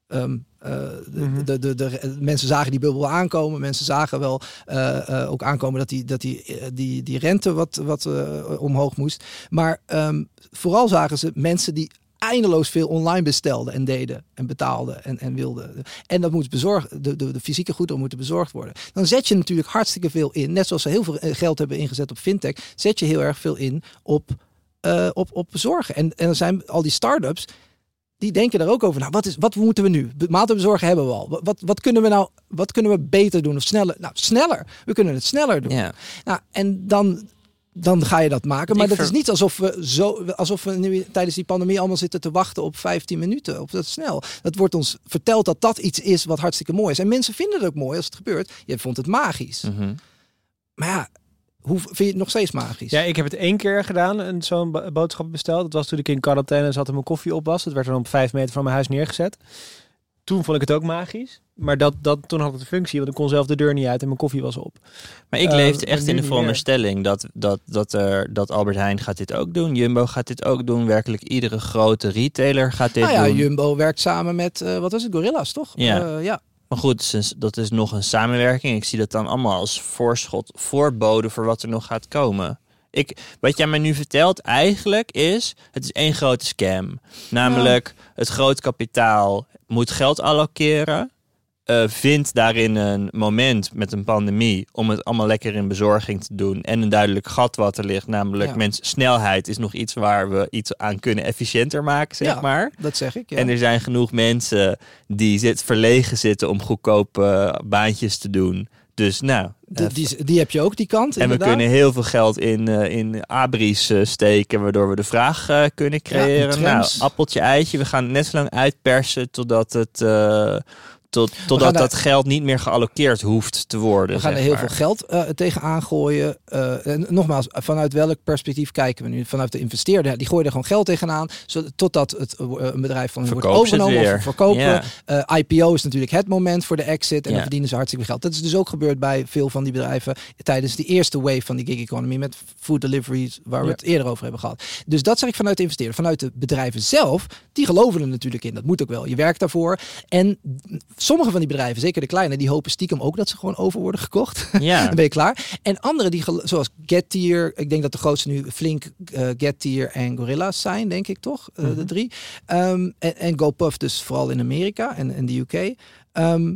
ehm, eh, de, Mhm. de, de, de- mensen zagen die bubbel aankomen. Mensen zagen wel eh, eh, ook aankomen dat die, dat die, eh, die, die rente wat, wat eh, omhoog moest. Maar ehm, vooral zagen ze mensen die eindeloos veel online bestelden en deden en betaalden en, en wilden. En dat moet bezorgd, de, de, de fysieke goederen moeten bezorgd worden. Dan zet je natuurlijk hartstikke veel in. Net zoals ze heel veel eh, geld hebben ingezet op fintech, zet je heel erg veel in op, eh, op, op bezorgen. En, en er zijn al die start-ups. Die denken er ook over. Nou, wat, is, wat moeten we nu? Be- Maaltijdbezorgen hebben we al. Wat- Wat, wat kunnen we nou? Wat kunnen we beter doen of sneller? Nou, sneller. We kunnen het sneller doen. Ja. Nou, en dan, dan ga je dat maken. Maar Ik dat ver- is niet alsof we, zo, alsof we nu tijdens die pandemie allemaal zitten te wachten op 15 minuten. Op dat snel. Dat wordt ons verteld dat dat iets is wat hartstikke mooi is. En mensen vinden het ook mooi als het gebeurt. Je vond het magisch. Mhm. Maar ja, hoe vind je het nog steeds magisch? Ja, ik heb het één keer gedaan en zo'n bo- boodschap besteld. Dat was toen ik in quarantaine zat en mijn koffie op was. Het werd dan op vijf meter van mijn huis neergezet. Toen vond ik het ook magisch. Maar dat, dat, toen had het een functie, want ik kon zelf de deur niet uit en mijn koffie was op. Maar ik leefde maar echt in de veronderstelling dat, dat, dat, er, dat Albert Heijn gaat dit ook doen. Jumbo gaat dit ook doen. Werkelijk iedere grote retailer gaat dit nou ja, doen. Jumbo werkt samen met, eh, wat was het, Gorilla's toch? Ja. Eh, ja. Maar goed, dat is nog een samenwerking. Ik zie dat dan allemaal als voorschot, voorbode voor wat er nog gaat komen. Ik, wat jij mij nu vertelt eigenlijk is, het is één grote scam. Namelijk, het groot kapitaal moet geld allokeren. eh, vindt daarin een moment met een pandemie om het allemaal lekker in bezorging te doen. En een duidelijk gat wat er ligt, namelijk Ja. mensen, snelheid is nog iets waar we iets aan kunnen efficiënter maken, zeg Ja. maar. Dat zeg ik. Ja. En er zijn genoeg mensen die zit, verlegen zitten om goedkope eh, baantjes te doen. Dus nou, eh, die, die heb je ook, die kant. en we kunnen heel veel geld in, eh, in abris eh, steken, waardoor we de vraag kunnen creëren. en nou, appeltje, eitje, we gaan het net zo lang uitpersen totdat het... tot, totdat daar- dat geld niet meer geallockeerd hoeft te worden. We gaan er heel maar. veel geld eh tegenaan gooien. Eh, en nogmaals, vanuit welk perspectief kijken we nu? Vanuit de investeerder, die gooien er gewoon geld tegenaan. Zodat, totdat het, eh, een bedrijf van hun wordt overgenomen of verkopen. Ja. IPO is natuurlijk het moment voor de exit. En Ja. dan verdienen ze hartstikke veel geld. Dat is dus ook gebeurd bij veel van die bedrijven tijdens die eerste wave van die gig economy met food deliveries, waar we Ja. het eerder over hebben gehad. Dus dat zeg ik vanuit de investeerder. Vanuit de bedrijven zelf, die geloven er natuurlijk in. Dat moet ook wel. Je werkt daarvoor. En sommige van die bedrijven, zeker de kleine, die hopen stiekem ook dat ze gewoon over worden gekocht. Ja. Dan ben je klaar. En andere die, zoals Getir, ik denk dat de grootste nu Flink, eh Getir en Gorilla's zijn, denk ik toch? Eh, De drie. Ehm, en, en GoPuff dus vooral in Amerika en, en de UK. Ehm,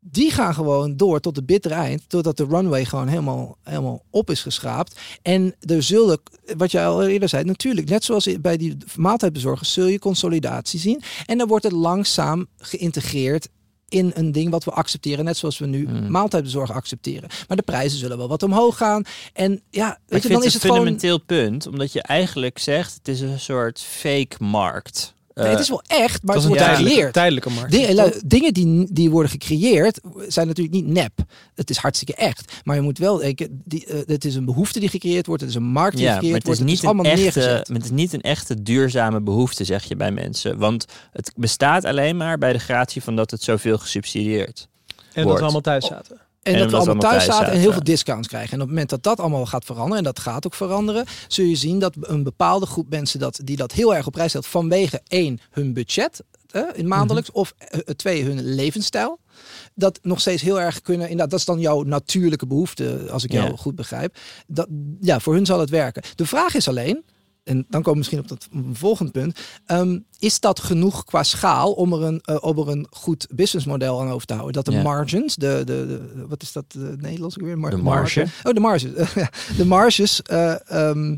die gaan gewoon door tot de bittere eind, totdat de runway gewoon helemaal, helemaal op is geschraapt. En er zullen, wat jij al eerder zei, natuurlijk, net zoals bij die maaltijdbezorgers, zul je consolidatie zien. En dan wordt het langzaam geïntegreerd in een ding wat we accepteren. Net zoals we nu Hmm. maaltijdbezorg accepteren. Maar de prijzen zullen wel wat omhoog gaan. En ja, weet ik je, vind dan is het het een gewoon... fundamenteel punt, omdat je eigenlijk zegt het is een soort fake markt. Nee, Eh, het is wel echt, maar Dat het is een wordt tijdelijke, gecreëerd. tijdelijke markt. Dingen, dingen die, die worden gecreëerd zijn natuurlijk niet nep. Het is hartstikke echt. Maar je moet wel denken, die, eh, het is een behoefte die gecreëerd wordt. Het is een markt die ja, maar gecreëerd het is, wordt. niet het is allemaal een echte, neergezet. maar het is niet een echte duurzame behoefte, zeg je bij mensen. Want het bestaat alleen maar bij de gratie van dat het zoveel gesubsidieerd. en dat wordt. we allemaal thuis zaten. En, En dat we allemaal thuis zaten en heel veel discounts krijgen. En op het moment dat dat allemaal gaat veranderen, en dat gaat ook veranderen, zul je zien dat een bepaalde groep mensen dat, die dat heel erg op prijs stelt vanwege één, hun budget eh, in maandelijks, of eh, twee, hun levensstijl. Dat nog steeds heel erg kunnen. Inderdaad, dat is dan jouw natuurlijke behoefte, als ik jou Ja. goed begrijp. Dat, ja, voor hun zal het werken. De vraag is alleen, en dan komen we misschien op dat volgende punt. ehm, is dat genoeg qua schaal om er een, om er een goed businessmodel aan over te houden? Dat de Ja. margins, de, de, de- wat is dat Nederlands weer? Mar- De marge. Oh, de marges. De marges eh, ehm,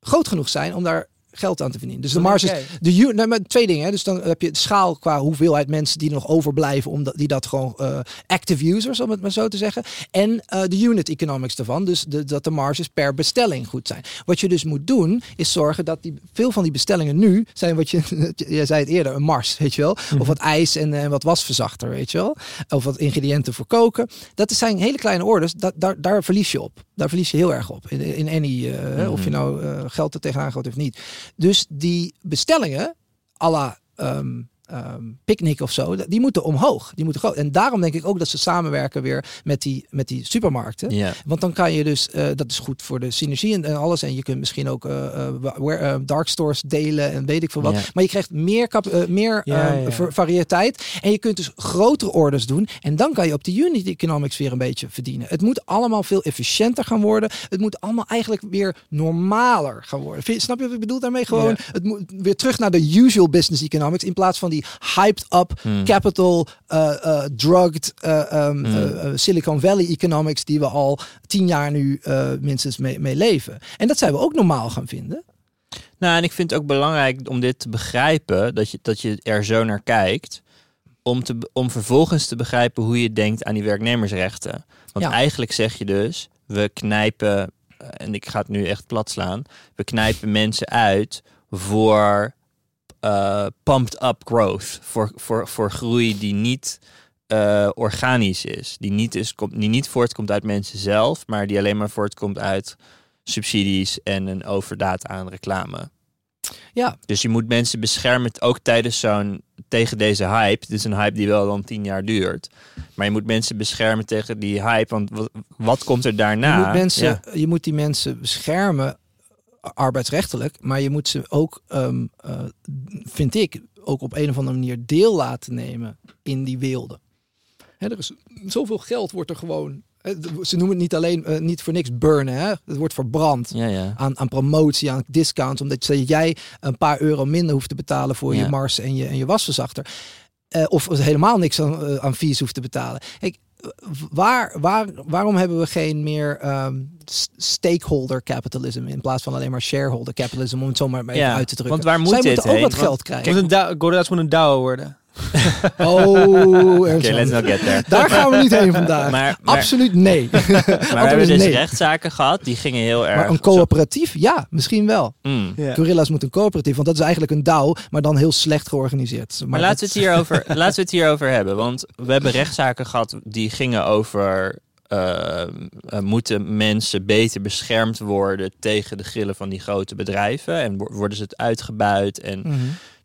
groot genoeg zijn om daar geld aan te verdienen. Dus de marges, de u- nee, maar twee dingen. Hè. Dus dan heb je de schaal qua hoeveelheid mensen die nog overblijven, omdat die dat gewoon eh, active users, om het maar zo te zeggen. En eh, de unit economics ervan. Dus de, dat de marges per bestelling goed zijn. Wat je dus moet doen, is zorgen dat die, veel van die bestellingen nu zijn wat je, jij zei het eerder, een mars, weet je wel. Of wat ijs en, eh, wat wasverzachter, weet je wel. Of wat ingrediënten voor koken. Dat zijn hele kleine orders. Dat, daar, daar verlies je op. Daar verlies je heel erg op. In, in any, eh, of je nou eh, geld er tegenaan gooit of niet. Dus die bestellingen, à la ehm, ehm, picknick of zo, die moeten omhoog. Die moeten groot. En daarom denk ik ook dat ze samenwerken weer met die, met die supermarkten. Want dan kan je dus, eh, dat is goed voor de synergie en, en alles. En je kunt misschien ook eh, eh, where- dark stores delen en weet ik veel wat. Maar je krijgt meer, kap, meer eh, va- variëteit. En je kunt dus grotere orders doen. En dan kan je op de unit economics weer een beetje verdienen. Het moet allemaal veel efficiënter gaan worden. Het moet allemaal eigenlijk weer normaler gaan worden. Snap je wat ik bedoel daarmee? Gewoon het moet weer terug naar de usual business economics. In plaats van die hyped up, Hmm. capital, eh, eh, drugged, eh, ehm, Hmm. Silicon Valley economics die we al tien jaar nu minstens mee, mee leven. En dat zijn we ook normaal gaan vinden. Nou, en ik vind het ook belangrijk om dit te begrijpen, dat je, dat je er zo naar kijkt, om, te, om vervolgens te begrijpen hoe je denkt aan die werknemersrechten. Want Ja. eigenlijk zeg je dus, we knijpen, en ik ga het nu echt plat slaan, we knijpen mensen uit voor eh, pumped up growth, voor, voor, voor groei die niet eh, organisch is, die niet, is komt, die niet voortkomt uit mensen zelf, maar die alleen maar voortkomt uit subsidies en een overdaad aan reclame. Ja, Dus je moet mensen beschermen, ook tijdens zo'n tegen deze hype. Dit is een hype die wel dan tien jaar duurt. Maar je moet mensen beschermen tegen die hype. Want wat, wat komt er daarna? je, moet mensen, Ja. je moet die mensen beschermen, arbeidsrechtelijk. Maar je moet ze ook, ehm, eh, vind ik, ook op een of andere manier deel laten nemen in die werelden. Hè, er is zoveel geld wordt er gewoon. hè, Ze noemen het niet alleen eh, niet voor niks burnen. Hè? Het wordt verbrand. Ja, ja. aan, aan promotie, aan discounts, omdat jij een paar euro minder hoeft te betalen voor Ja. je mars en je, en je wasverzachter. Eh, of helemaal niks aan, eh, aan fees hoeft te betalen. Kijk, waar, waar, waarom hebben we geen meer ehm, stakeholder capitalism in plaats van alleen maar shareholder capitalism, om het zo maar even Ja, uit te drukken? want waar moet Zij dit moeten ook heen? wat geld krijgen. moet een DAO- moet een DAO worden. Oh, Oké, let's not get there. daar gaan we niet heen vandaag. Maar, maar, Absoluut nee. maar we hebben is dus nee. rechtszaken gehad. Die gingen heel erg... Maar een coöperatief, ja, misschien wel. Mm. Gorilla's moet een coöperatief, want dat is eigenlijk een DAO, maar dan heel slecht georganiseerd. Maar, Maar, laten, we het hierover, laten we het hierover hebben. Want we hebben rechtszaken gehad die gingen over... eh, eh, moeten mensen beter beschermd worden tegen de grillen van die grote bedrijven? En wo- worden ze het uitgebuit? En Mhm.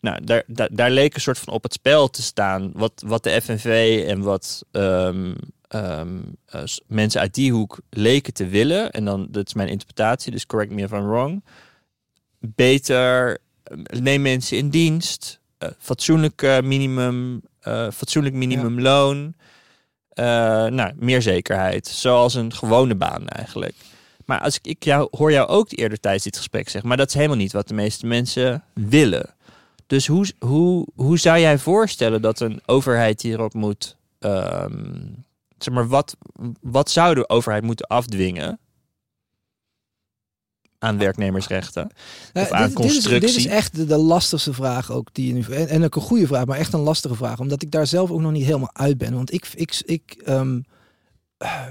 Nou, daar, daar, daar leek een soort van op het spel te staan. Wat, wat de FNV en wat ehm, ehm, eh, mensen uit die hoek leken te willen. En dan, dat is mijn interpretatie, dus correct me if I'm wrong. Beter, eh, neem mensen in dienst. eh, fatsoenlijk minimum, fatsoenlijk minimumloon. Nou, meer zekerheid. Zoals een gewone baan eigenlijk. Maar als ik, ik jou, hoor jou ook eerder tijdens dit gesprek zeggen, maar dat is helemaal niet wat de meeste mensen willen. Dus hoe, hoe, hoe zou jij voorstellen dat een overheid hierop moet. ehm, zeg maar, wat, wat zou de overheid moeten afdwingen? aan werknemersrechten? Nou, Of aan dit, dit is, dit constructie? is echt de, de lastigste vraag ook die nu en, en ook een goede vraag, maar echt een lastige vraag, omdat ik daar zelf ook nog niet helemaal uit ben. Want ik, ik, ik, ehm, eh,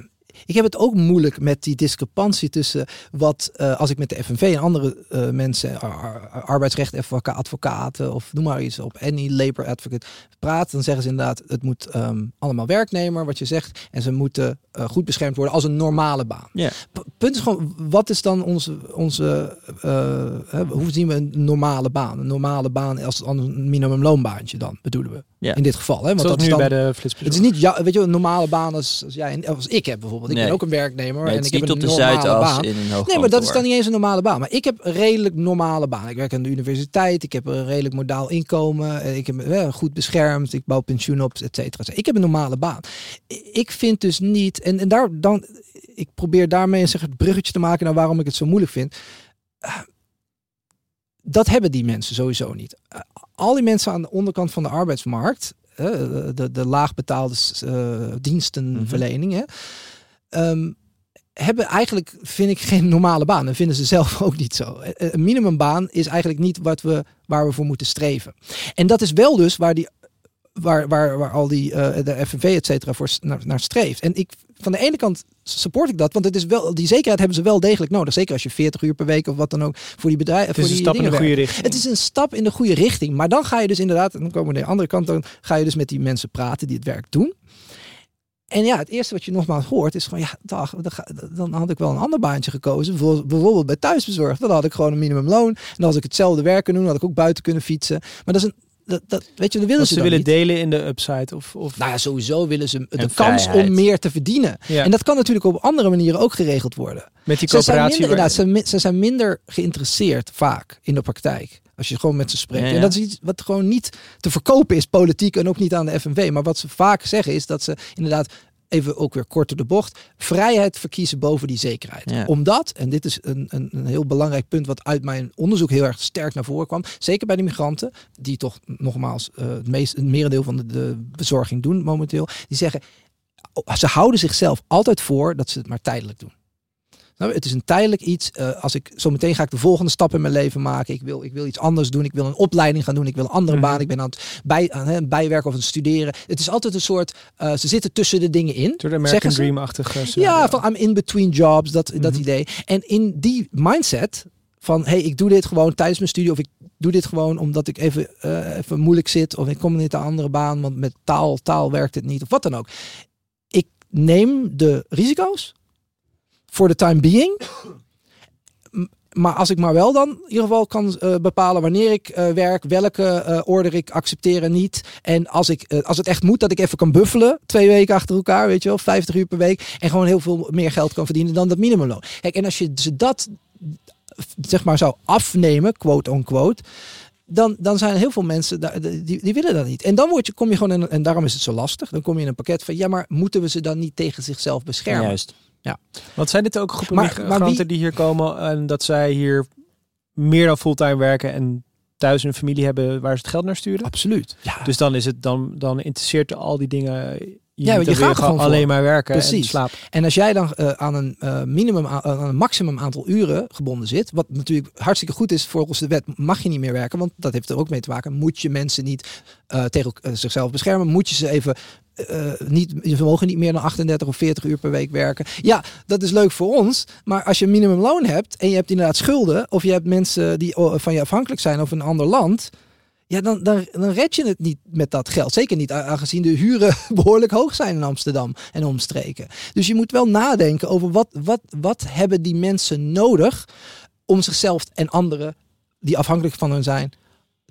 ik heb het ook moeilijk met die discrepantie tussen wat eh, als ik met de FNV en andere eh, mensen, ar- ar- arbeidsrecht advoca- advocaten of noem maar iets op, any labor advocate praat, dan zeggen ze inderdaad het moet ehm, allemaal werknemer, wat je zegt, en ze moeten eh, goed beschermd worden als een normale baan. Ja. P- punt is gewoon, wat is dan onze, onze eh, hè, hoe zien we een normale baan? Een normale baan als een minimumloonbaantje dan, bedoelen we. Ja. In dit geval. Hè? Want Zoals dat is nu dan, bij de het is niet, ja, weet je, een normale baan als, als, jij, als ik heb bijvoorbeeld. Ik Nee. ben ook een werknemer Nee, en ik is heb een op de normale Zuidas baan. in een hoog Nee, maar dat is dan niet eens een normale baan. Maar ik heb een redelijk normale baan. Ik werk aan de universiteit. Ik heb een redelijk modaal inkomen. eh, Ik heb eh, goed beschermd. Ik bouw pensioen op, et cetera. Ik heb een normale baan. Ik vind dus niet... En, en daar dan... Ik probeer daarmee zeg, het bruggetje te maken naar waarom ik het zo moeilijk vind. Eh, Dat hebben die mensen sowieso niet. Eh, Al die mensen aan de onderkant van de arbeidsmarkt... eh, de, de laagbetaalde eh, dienstenverlening... hè, ehm, hebben eigenlijk, vind ik, geen normale baan. En vinden ze zelf ook niet zo. Een minimumbaan is eigenlijk niet wat we, waar we voor moeten streven. En dat is wel dus waar, die, waar, waar, waar al die, de FNV et cetera, voor naar, naar streeft. En ik, van de ene kant support ik dat, want het is wel, die zekerheid hebben ze wel degelijk nodig. Zeker als je 40 uur per week of wat dan ook voor die bedrijven. Het voor is een die stap in de goede werkt. richting. Het is een stap in de goede richting. Maar dan ga je dus inderdaad, en dan komen we naar de andere kant, dan ga je dus met die mensen praten die het werk doen. En ja, het eerste wat je nogmaals hoort is gewoon, ja, dag, dan had ik wel een ander baantje gekozen. Bijvoorbeeld- bij thuisbezorgd. Dan had ik gewoon een minimumloon. En als ik hetzelfde werk kunnen doen, had ik ook buiten kunnen fietsen. Maar dat is een, dat, dat, weet je, dat willen Dat ze, willen niet. delen in de upside. Of, of, Nou ja, sowieso willen ze de kans om meer te verdienen. ja, En dat kan natuurlijk op andere manieren ook geregeld worden. met die Ze zijn, coöperatie. minder, waar- ze, zijn minder geïnteresseerd vaak in de praktijk. Als je gewoon met ze spreekt. Ja, ja. En dat is iets wat gewoon niet te verkopen is, politiek en ook niet aan de FNV. Maar wat ze vaak zeggen is dat ze inderdaad, even ook weer kort door de bocht, vrijheid verkiezen boven die zekerheid. Ja. Omdat, en dit is een, een, een heel belangrijk punt wat uit mijn onderzoek heel erg sterk naar voren kwam. Zeker bij de migranten, die toch nogmaals eh, het, meest, het merendeel van de, de bezorging doen momenteel. Die zeggen, ze houden zichzelf altijd voor dat ze het maar tijdelijk doen. Nou, het is een tijdelijk iets. eh, als ik zo meteen ga ik de volgende stap in mijn leven maken. Ik wil, ik wil iets anders doen. Ik wil een opleiding gaan doen. Ik wil een andere Mhm. baan. Ik ben aan het bij, aan bijwerken of aan het studeren. Het is altijd een soort. eh, ze zitten tussen de dingen in. Door de American? Dream-achtige Ja, van I'm in between jobs. Dat, dat Mhm. idee. En in die mindset van hey, ik doe dit gewoon tijdens mijn studie. Of ik doe dit gewoon omdat ik even, eh, even moeilijk zit. Of ik kom niet aan een andere baan. Want met taal, taal werkt het niet. Of wat dan ook. Ik neem de risico's. Voor de time being. Maar als ik maar wel dan in ieder geval kan eh, bepalen wanneer ik eh, werk, welke eh, order ik accepteer en niet. En als, ik, als het echt moet, dat ik even kan buffelen, twee weken achter elkaar, weet je wel, 50 uur per week. En gewoon heel veel meer geld kan verdienen dan dat minimumloon. Kijk, en als je ze dat zeg maar zou afnemen, quote on quote. Dan, dan zijn heel veel mensen die, die willen dat niet. En dan word je, kom je gewoon in, en daarom is het zo lastig. Dan kom je in een pakket van ja, maar moeten we ze dan niet tegen zichzelf beschermen? Juist. Want zijn dit ook groepen Maar- maar migranten wie- die hier komen en dat zij hier meer dan fulltime werken en thuis een familie hebben waar ze het geld naar sturen? Absoluut. Ja, Dus dan is het dan, dan interesseert al die dingen. Je Ja, je gaat gewoon alleen maar werken en Precies. slapen. En als jij dan eh, aan een eh, minimum, aan aan een maximum aantal uren gebonden zit, wat natuurlijk hartstikke goed is volgens de wet, mag je niet meer werken, want dat heeft er ook mee te maken. Moet je mensen niet eh, tegen zichzelf beschermen? Moet je ze even niet, ze mogen niet meer dan 38 of 40 uur per week werken. Ja, dat is leuk voor ons, maar als je een minimumloon hebt en je hebt inderdaad schulden, of je hebt mensen die van je afhankelijk zijn of een ander land. Ja, dan, dan, red je het niet met dat geld. Zeker niet aangezien de huren behoorlijk hoog zijn in Amsterdam en omstreken. Dus je moet wel nadenken over wat, wat, wat hebben die mensen nodig om zichzelf en anderen die afhankelijk van hen zijn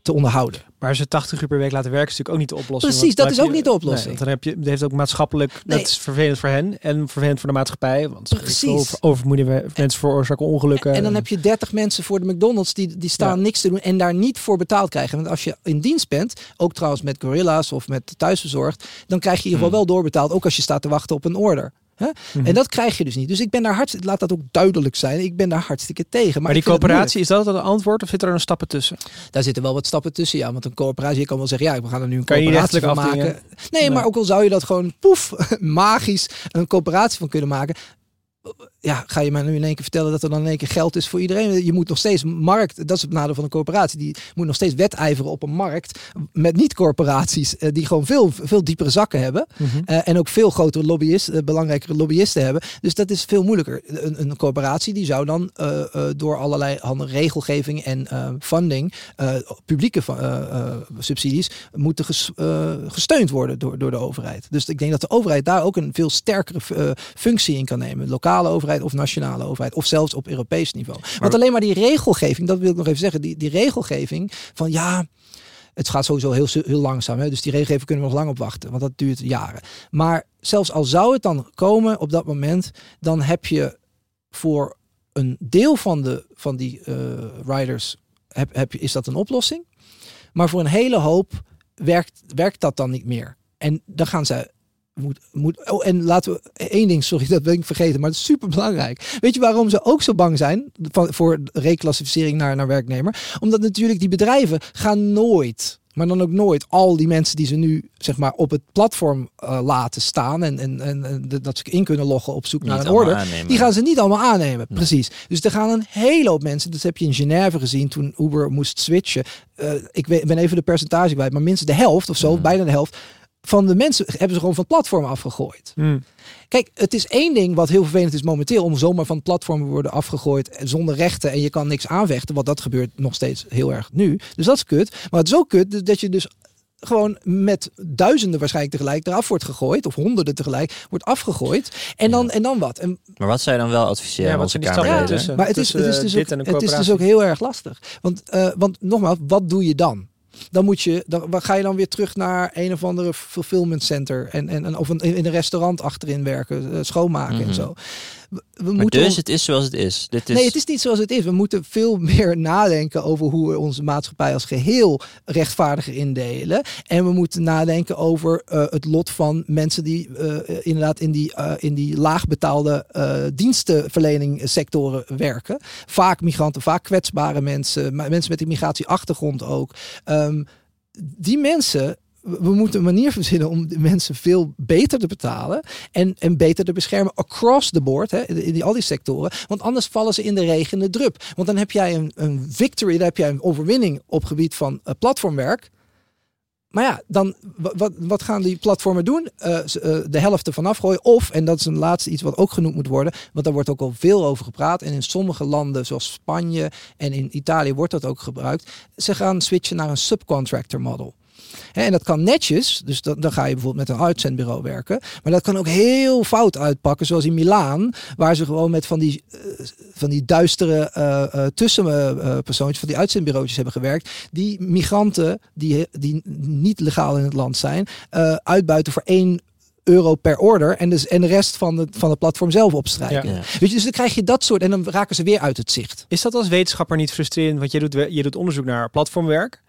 te onderhouden. Maar ze 80 uur per week laten werken is natuurlijk ook niet de oplossing. Precies, dat is ook je- niet de oplossing. Nee, want dan heb je, het heeft ook maatschappelijk, Nee. dat is vervelend voor hen en vervelend voor de maatschappij. Want Precies. over, overmoedige mensen veroorzaken ongelukken. En dan heb je 30 mensen voor de McDonald's die, die staan Ja. niks te doen en daar niet voor betaald krijgen. Want als je in dienst bent, ook trouwens met Gorilla's of met thuisbezorgd, dan krijg je in ieder geval wel doorbetaald, ook als je staat te wachten op een order. Hè? Mhm. En dat krijg je dus niet. Dus ik ben daar hartstikke, laat dat ook duidelijk zijn, ik ben daar hartstikke tegen. Maar, maar die coöperatie, is dat het antwoord of zitten er een stappen tussen? Daar zitten wel wat stappen tussen, ja. Want een coöperatie, je kan wel zeggen, ja, we gaan er nu een coöperatie van maken. Nee, Nee. maar ook al zou je dat gewoon poef, magisch een coöperatie van kunnen maken. Ja, ga je mij nu in één keer vertellen dat er dan in één keer geld is voor iedereen? Je moet nog steeds markt, dat is het nadeel van een corporatie, die moet nog steeds wedijveren op een markt met niet-corporaties eh, die gewoon veel, veel diepere zakken hebben Mhm. eh, en ook veel grotere lobbyisten, eh, belangrijkere lobbyisten hebben. Dus dat is veel moeilijker. Een, een corporatie die zou dan door allerlei handen regelgeving en funding, publieke subsidies, moeten ges- gesteund worden door, door de overheid. Dus ik denk dat de overheid daar ook een veel sterkere functie in kan nemen. Lokale overheid of nationale overheid. Of zelfs op Europees niveau. Want alleen maar die regelgeving, dat wil ik nog even zeggen. Die, die regelgeving van ja, het gaat sowieso heel, heel langzaam. Hè? Dus die regelgeving kunnen we nog lang op wachten. Want dat duurt jaren. Maar zelfs al zou het dan komen op dat moment. Dan heb je voor een deel van, de, van die eh, riders heb, heb is dat een oplossing. Maar voor een hele hoop werkt, werkt dat dan niet meer. En dan gaan ze moet, moet, oh, en laten we één ding, sorry, dat ben ik vergeten, maar het is super belangrijk. Weet je waarom ze ook zo bang zijn van, voor reclassificering naar, naar werknemer? Omdat natuurlijk die bedrijven gaan nooit, maar dan ook nooit, al die mensen die ze nu zeg maar op het platform eh, laten staan en, en, en, dat ze in kunnen loggen op zoek Niet naar een order, aannemen. die gaan ze niet allemaal aannemen. Precies. Dus er gaan een hele hoop mensen. Dat heb je in Genève gezien toen Uber moest switchen. Eh, ik weet- ben even de percentage kwijt, maar minstens de helft of zo, Mm. bijna de helft van de mensen hebben ze gewoon van het platform afgegooid. Hmm. Kijk, het is één ding wat heel vervelend is momenteel om zomaar van het platform te worden afgegooid en zonder rechten en je kan niks aanvechten, want dat gebeurt nog steeds heel erg nu. Dus dat is kut. Maar het is ook kut dat je dus gewoon met duizenden waarschijnlijk tegelijk eraf wordt gegooid of honderden tegelijk wordt afgegooid. En dan, en dan wat? En Maar wat zou je dan wel adviseren Ja, onze zijn die stappen Kamerleden? tussen? maar het is, het is, eh, dus, dit ook, het is dus ook heel erg lastig. Want, eh, want nogmaals, wat doe je dan? Dan moet je, dan ga je dan weer terug naar een of andere fulfillment center en, en, en of een, in een restaurant achterin werken, eh, schoonmaken en Mhm. zo. We, Maar moeten dus het is zoals het is. Dit is... Nee, het is niet zoals het is. We moeten veel meer nadenken over hoe we onze maatschappij als geheel rechtvaardiger indelen. En we moeten nadenken over eh, het lot van mensen die eh, inderdaad in die, eh, in die laagbetaalde eh dienstenverlening sectoren werken. Vaak migranten, vaak kwetsbare mensen, mensen met een migratieachtergrond ook. Ehm, die mensen. We moeten een manier verzinnen om de mensen veel beter te betalen en, en beter te beschermen across the board, hè, in, al die sectoren. Want anders vallen ze in de regen de drup. Want dan heb jij een, een victory, dan heb jij een overwinning op gebied van eh, platformwerk. Maar ja, dan wa- wat, wat gaan die platformen doen? Eh, eh, de helft ervan afgooien. Of, en dat is een laatste iets wat ook genoemd moet worden, want daar wordt ook al veel over gepraat. En in sommige landen, zoals Spanje en in Italië, wordt dat ook gebruikt. Ze gaan switchen naar een subcontractor model. En dat kan netjes, dus dan, dan ga je bijvoorbeeld met een uitzendbureau werken. Maar dat kan ook heel fout uitpakken, zoals in Milaan, waar ze gewoon met van die, eh, van die duistere eh eh tussenpersoontjes, van die uitzendbureautjes hebben gewerkt, die migranten die, die niet legaal in het land zijn, eh, uitbuiten voor één euro per order en, dus, en de rest van het, van het platform zelf opstrijken. Ja. Weet je, dus dan krijg je dat soort en dan raken ze weer uit het zicht. Is dat als wetenschapper niet frustrerend? Want je doet, je doet onderzoek naar platformwerk.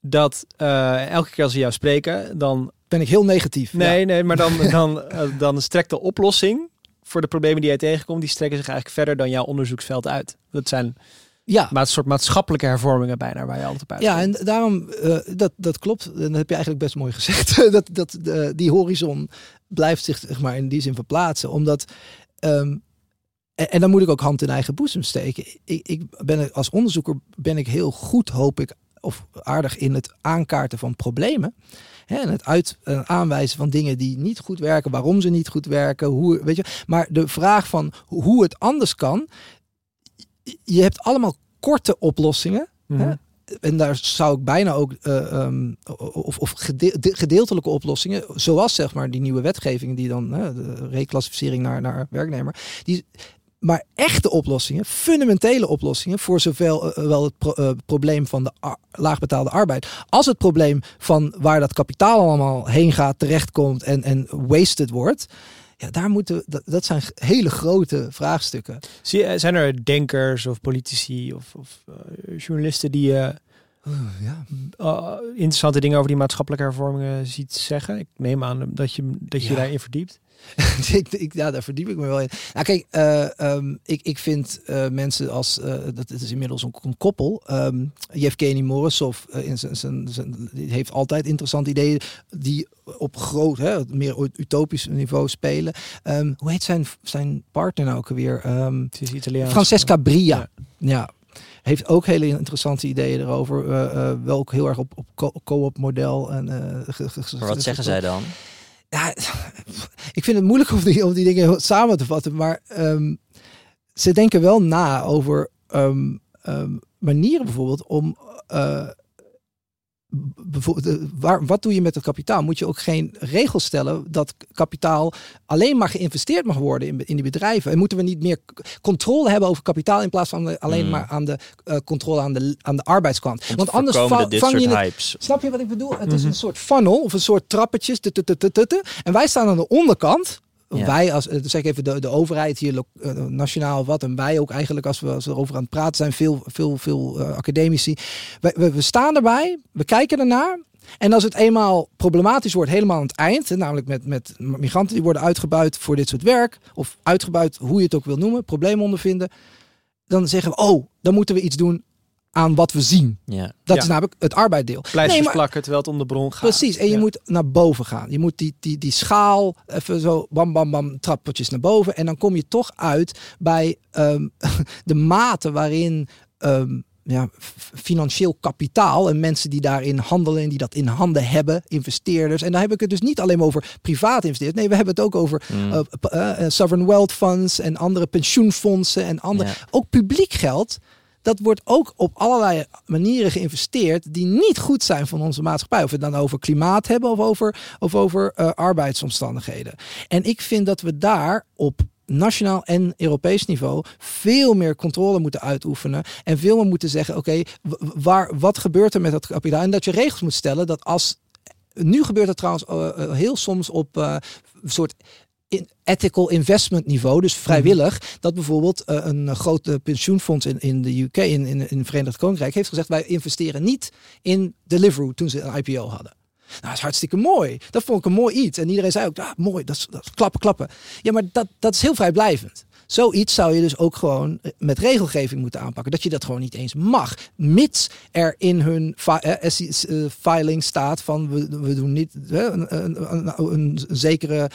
Dat eh, elke keer als ze jou spreken, dan... Ben ik heel negatief. Nee, Ja. nee, maar dan, dan, eh, dan strekt de oplossing voor de problemen die jij tegenkomt, die strekken zich eigenlijk verder dan jouw onderzoeksveld uit. Dat zijn ja. maar een soort maatschappelijke hervormingen bijna waar je altijd op uit. Ja, en daarom, eh, dat, dat klopt. En dat heb je eigenlijk best mooi gezegd. dat, dat, die horizon blijft zich zeg maar, in die zin verplaatsen. Omdat, ehm, en, en dan moet ik ook hand in eigen boezem steken. Ik, ik ben als onderzoeker ben ik heel goed, hoop ik, of aardig in het aankaarten van problemen. Hè, en het uit, eh, aanwijzen van dingen die niet goed werken, waarom ze niet goed werken, hoe, weet je. Maar de vraag van hoe het anders kan, je hebt allemaal korte oplossingen. Mhm. hè? en daar zou ik bijna ook ehm, of, of gede- de- gedeeltelijke oplossingen, zoals zeg maar die nieuwe wetgeving die dan de reclassificering naar, naar werknemer, die, maar echte oplossingen, fundamentele oplossingen voor zowel eh, wel het eh, probleem van de laagbetaalde arbeid als het probleem van waar dat kapitaal allemaal heen gaat, terechtkomt en, en wasted wordt. Ja, daar moeten dat, zijn hele grote vraagstukken. Je, zijn er denkers of politici of, of eh, journalisten die je ja. uh, interessante dingen over die maatschappelijke hervormingen ziet zeggen? Ik neem aan dat je, dat je Ja. daarin verdiept. ik, ik, ja, daar verdiep ik me wel in. Nou, kijk, eh, ehm, ik, ik vind eh, mensen als, eh, dat het is inmiddels een, een koppel. ehm Yevgeny Morozov eh, in zijn, zijn, zijn, heeft altijd interessante ideeën die op groot, hè, meer utopisch niveau spelen. Ehm, hoe heet zijn, zijn partner nou ook alweer? Het is Italiaans. Francesca Bria. Ja. Ja. Heeft ook hele interessante ideeën erover. eh, eh, wel ook heel erg op, op co- co-op model. En, eh, Maar wat zeggen zij dan? ja, ik vind het moeilijk om die, om die dingen samen te vatten. Maar ehm, ze denken wel na over ehm, ehm, manieren bijvoorbeeld om. Waar, wat doe je met het kapitaal? Moet je ook geen regels stellen dat kapitaal alleen maar geïnvesteerd mag worden in, in die bedrijven? En moeten we niet meer controle hebben over kapitaal in plaats van alleen Mm. maar aan de eh, controle aan de, aan de arbeidskant? Want anders va- vang je het. Snap je wat ik bedoel? Het is Mhm. een soort funnel of een soort trappetjes. En wij staan aan de onderkant. Ja. Wij als, eh, zeg ik even, de, de overheid hier, eh, nationaal wat. En wij ook eigenlijk, als we, als we erover aan het praten zijn, veel, veel, veel eh, academici. We, we, we staan erbij, we kijken ernaar. En als het eenmaal problematisch wordt, helemaal aan het eind, namelijk met, met migranten die worden uitgebuit voor dit soort werk, of uitgebuit, hoe je het ook wil noemen, problemen ondervinden, dan zeggen we, oh, dan moeten we iets doen aan wat we zien. Ja. Dat Ja. is namelijk het arbeiddeel. Pleisters Nee, plakken terwijl het om de bron gaat. Precies, en je Ja. moet naar boven gaan. Je moet die, die, die schaal even zo bam bam bam trappetjes naar boven. En dan kom je toch uit bij ehm, de mate waarin ehm, ja, financieel kapitaal en mensen die daarin handelen en die dat in handen hebben, investeerders. En daar heb ik het dus niet alleen maar over privaat investeerders. Nee, we hebben het ook over Mm. eh, eh, sovereign wealth funds en andere pensioenfondsen en andere. Ja. Ook publiek geld. Dat wordt ook op allerlei manieren geïnvesteerd die niet goed zijn van onze maatschappij. Of we het dan over klimaat hebben of over, of over eh, arbeidsomstandigheden. En ik vind dat we daar op nationaal en Europees niveau veel meer controle moeten uitoefenen. En veel meer moeten zeggen, oké, waar wat gebeurt er met dat kapitaal? En dat je regels moet stellen dat als... Nu gebeurt het trouwens eh, eh, heel soms op een soort in ethical investment niveau, dus vrijwillig, dat bijvoorbeeld eh, een grote pensioenfonds in, in de UK, in, in, in het Verenigd Koninkrijk, heeft gezegd: wij investeren niet in Deliveroo toen ze een IPO hadden. Nou, dat is hartstikke mooi. Dat vond ik een mooi iets. En iedereen zei ook, ah, mooi, dat is, dat is klappen, klappen. Ja, maar dat, dat is heel vrijblijvend. Zoiets zou je dus ook gewoon eh, met regelgeving moeten aanpakken. Dat je dat gewoon niet eens mag. Mits er in hun eh, eh, filing staat van we, we doen niet een, een, een, zekere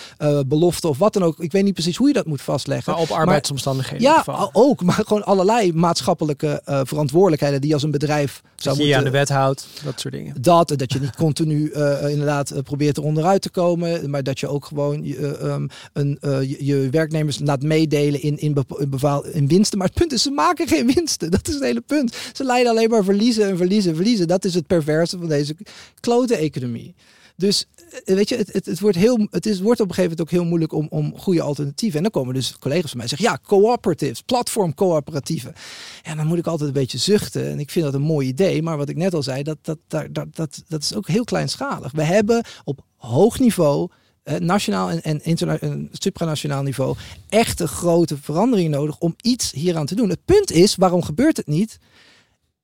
belofte of wat dan ook. Ik weet niet precies hoe je dat moet vastleggen. Maar op arbeidsomstandigheden. Ja, ook. Maar gewoon allerlei maatschappelijke verantwoordelijkheden die als een bedrijf dat zou je je aan moeten... de wet houdt. Dat soort dingen. Dat, dat je niet continu inderdaad probeert er onderuit te komen. Maar dat je ook gewoon eh, ehm, een, je, je werknemers laat meedelen in, in, bepa- in, winsten. Maar het punt is, ze maken geen winsten. Dat is het hele punt. Ze leiden alleen maar verliezen en verliezen en verliezen. Dat is het perverse van deze klote economie. Dus eh, weet je, het, het, het, wordt heel, het is, wordt op een gegeven moment ook heel moeilijk om, om goede alternatieven. En dan komen dus collega's van mij zeggen, ja, cooperatives, platform coöperatieven. En dan moet ik altijd een beetje zuchten. En ik vind dat een mooi idee. Maar wat ik net al zei, dat, dat, dat, dat, dat, is ook heel kleinschalig. We hebben op hoog niveau, nationaal en, en, en supranationaal niveau, echt een grote verandering nodig om iets hieraan te doen. Het punt is, waarom gebeurt het niet?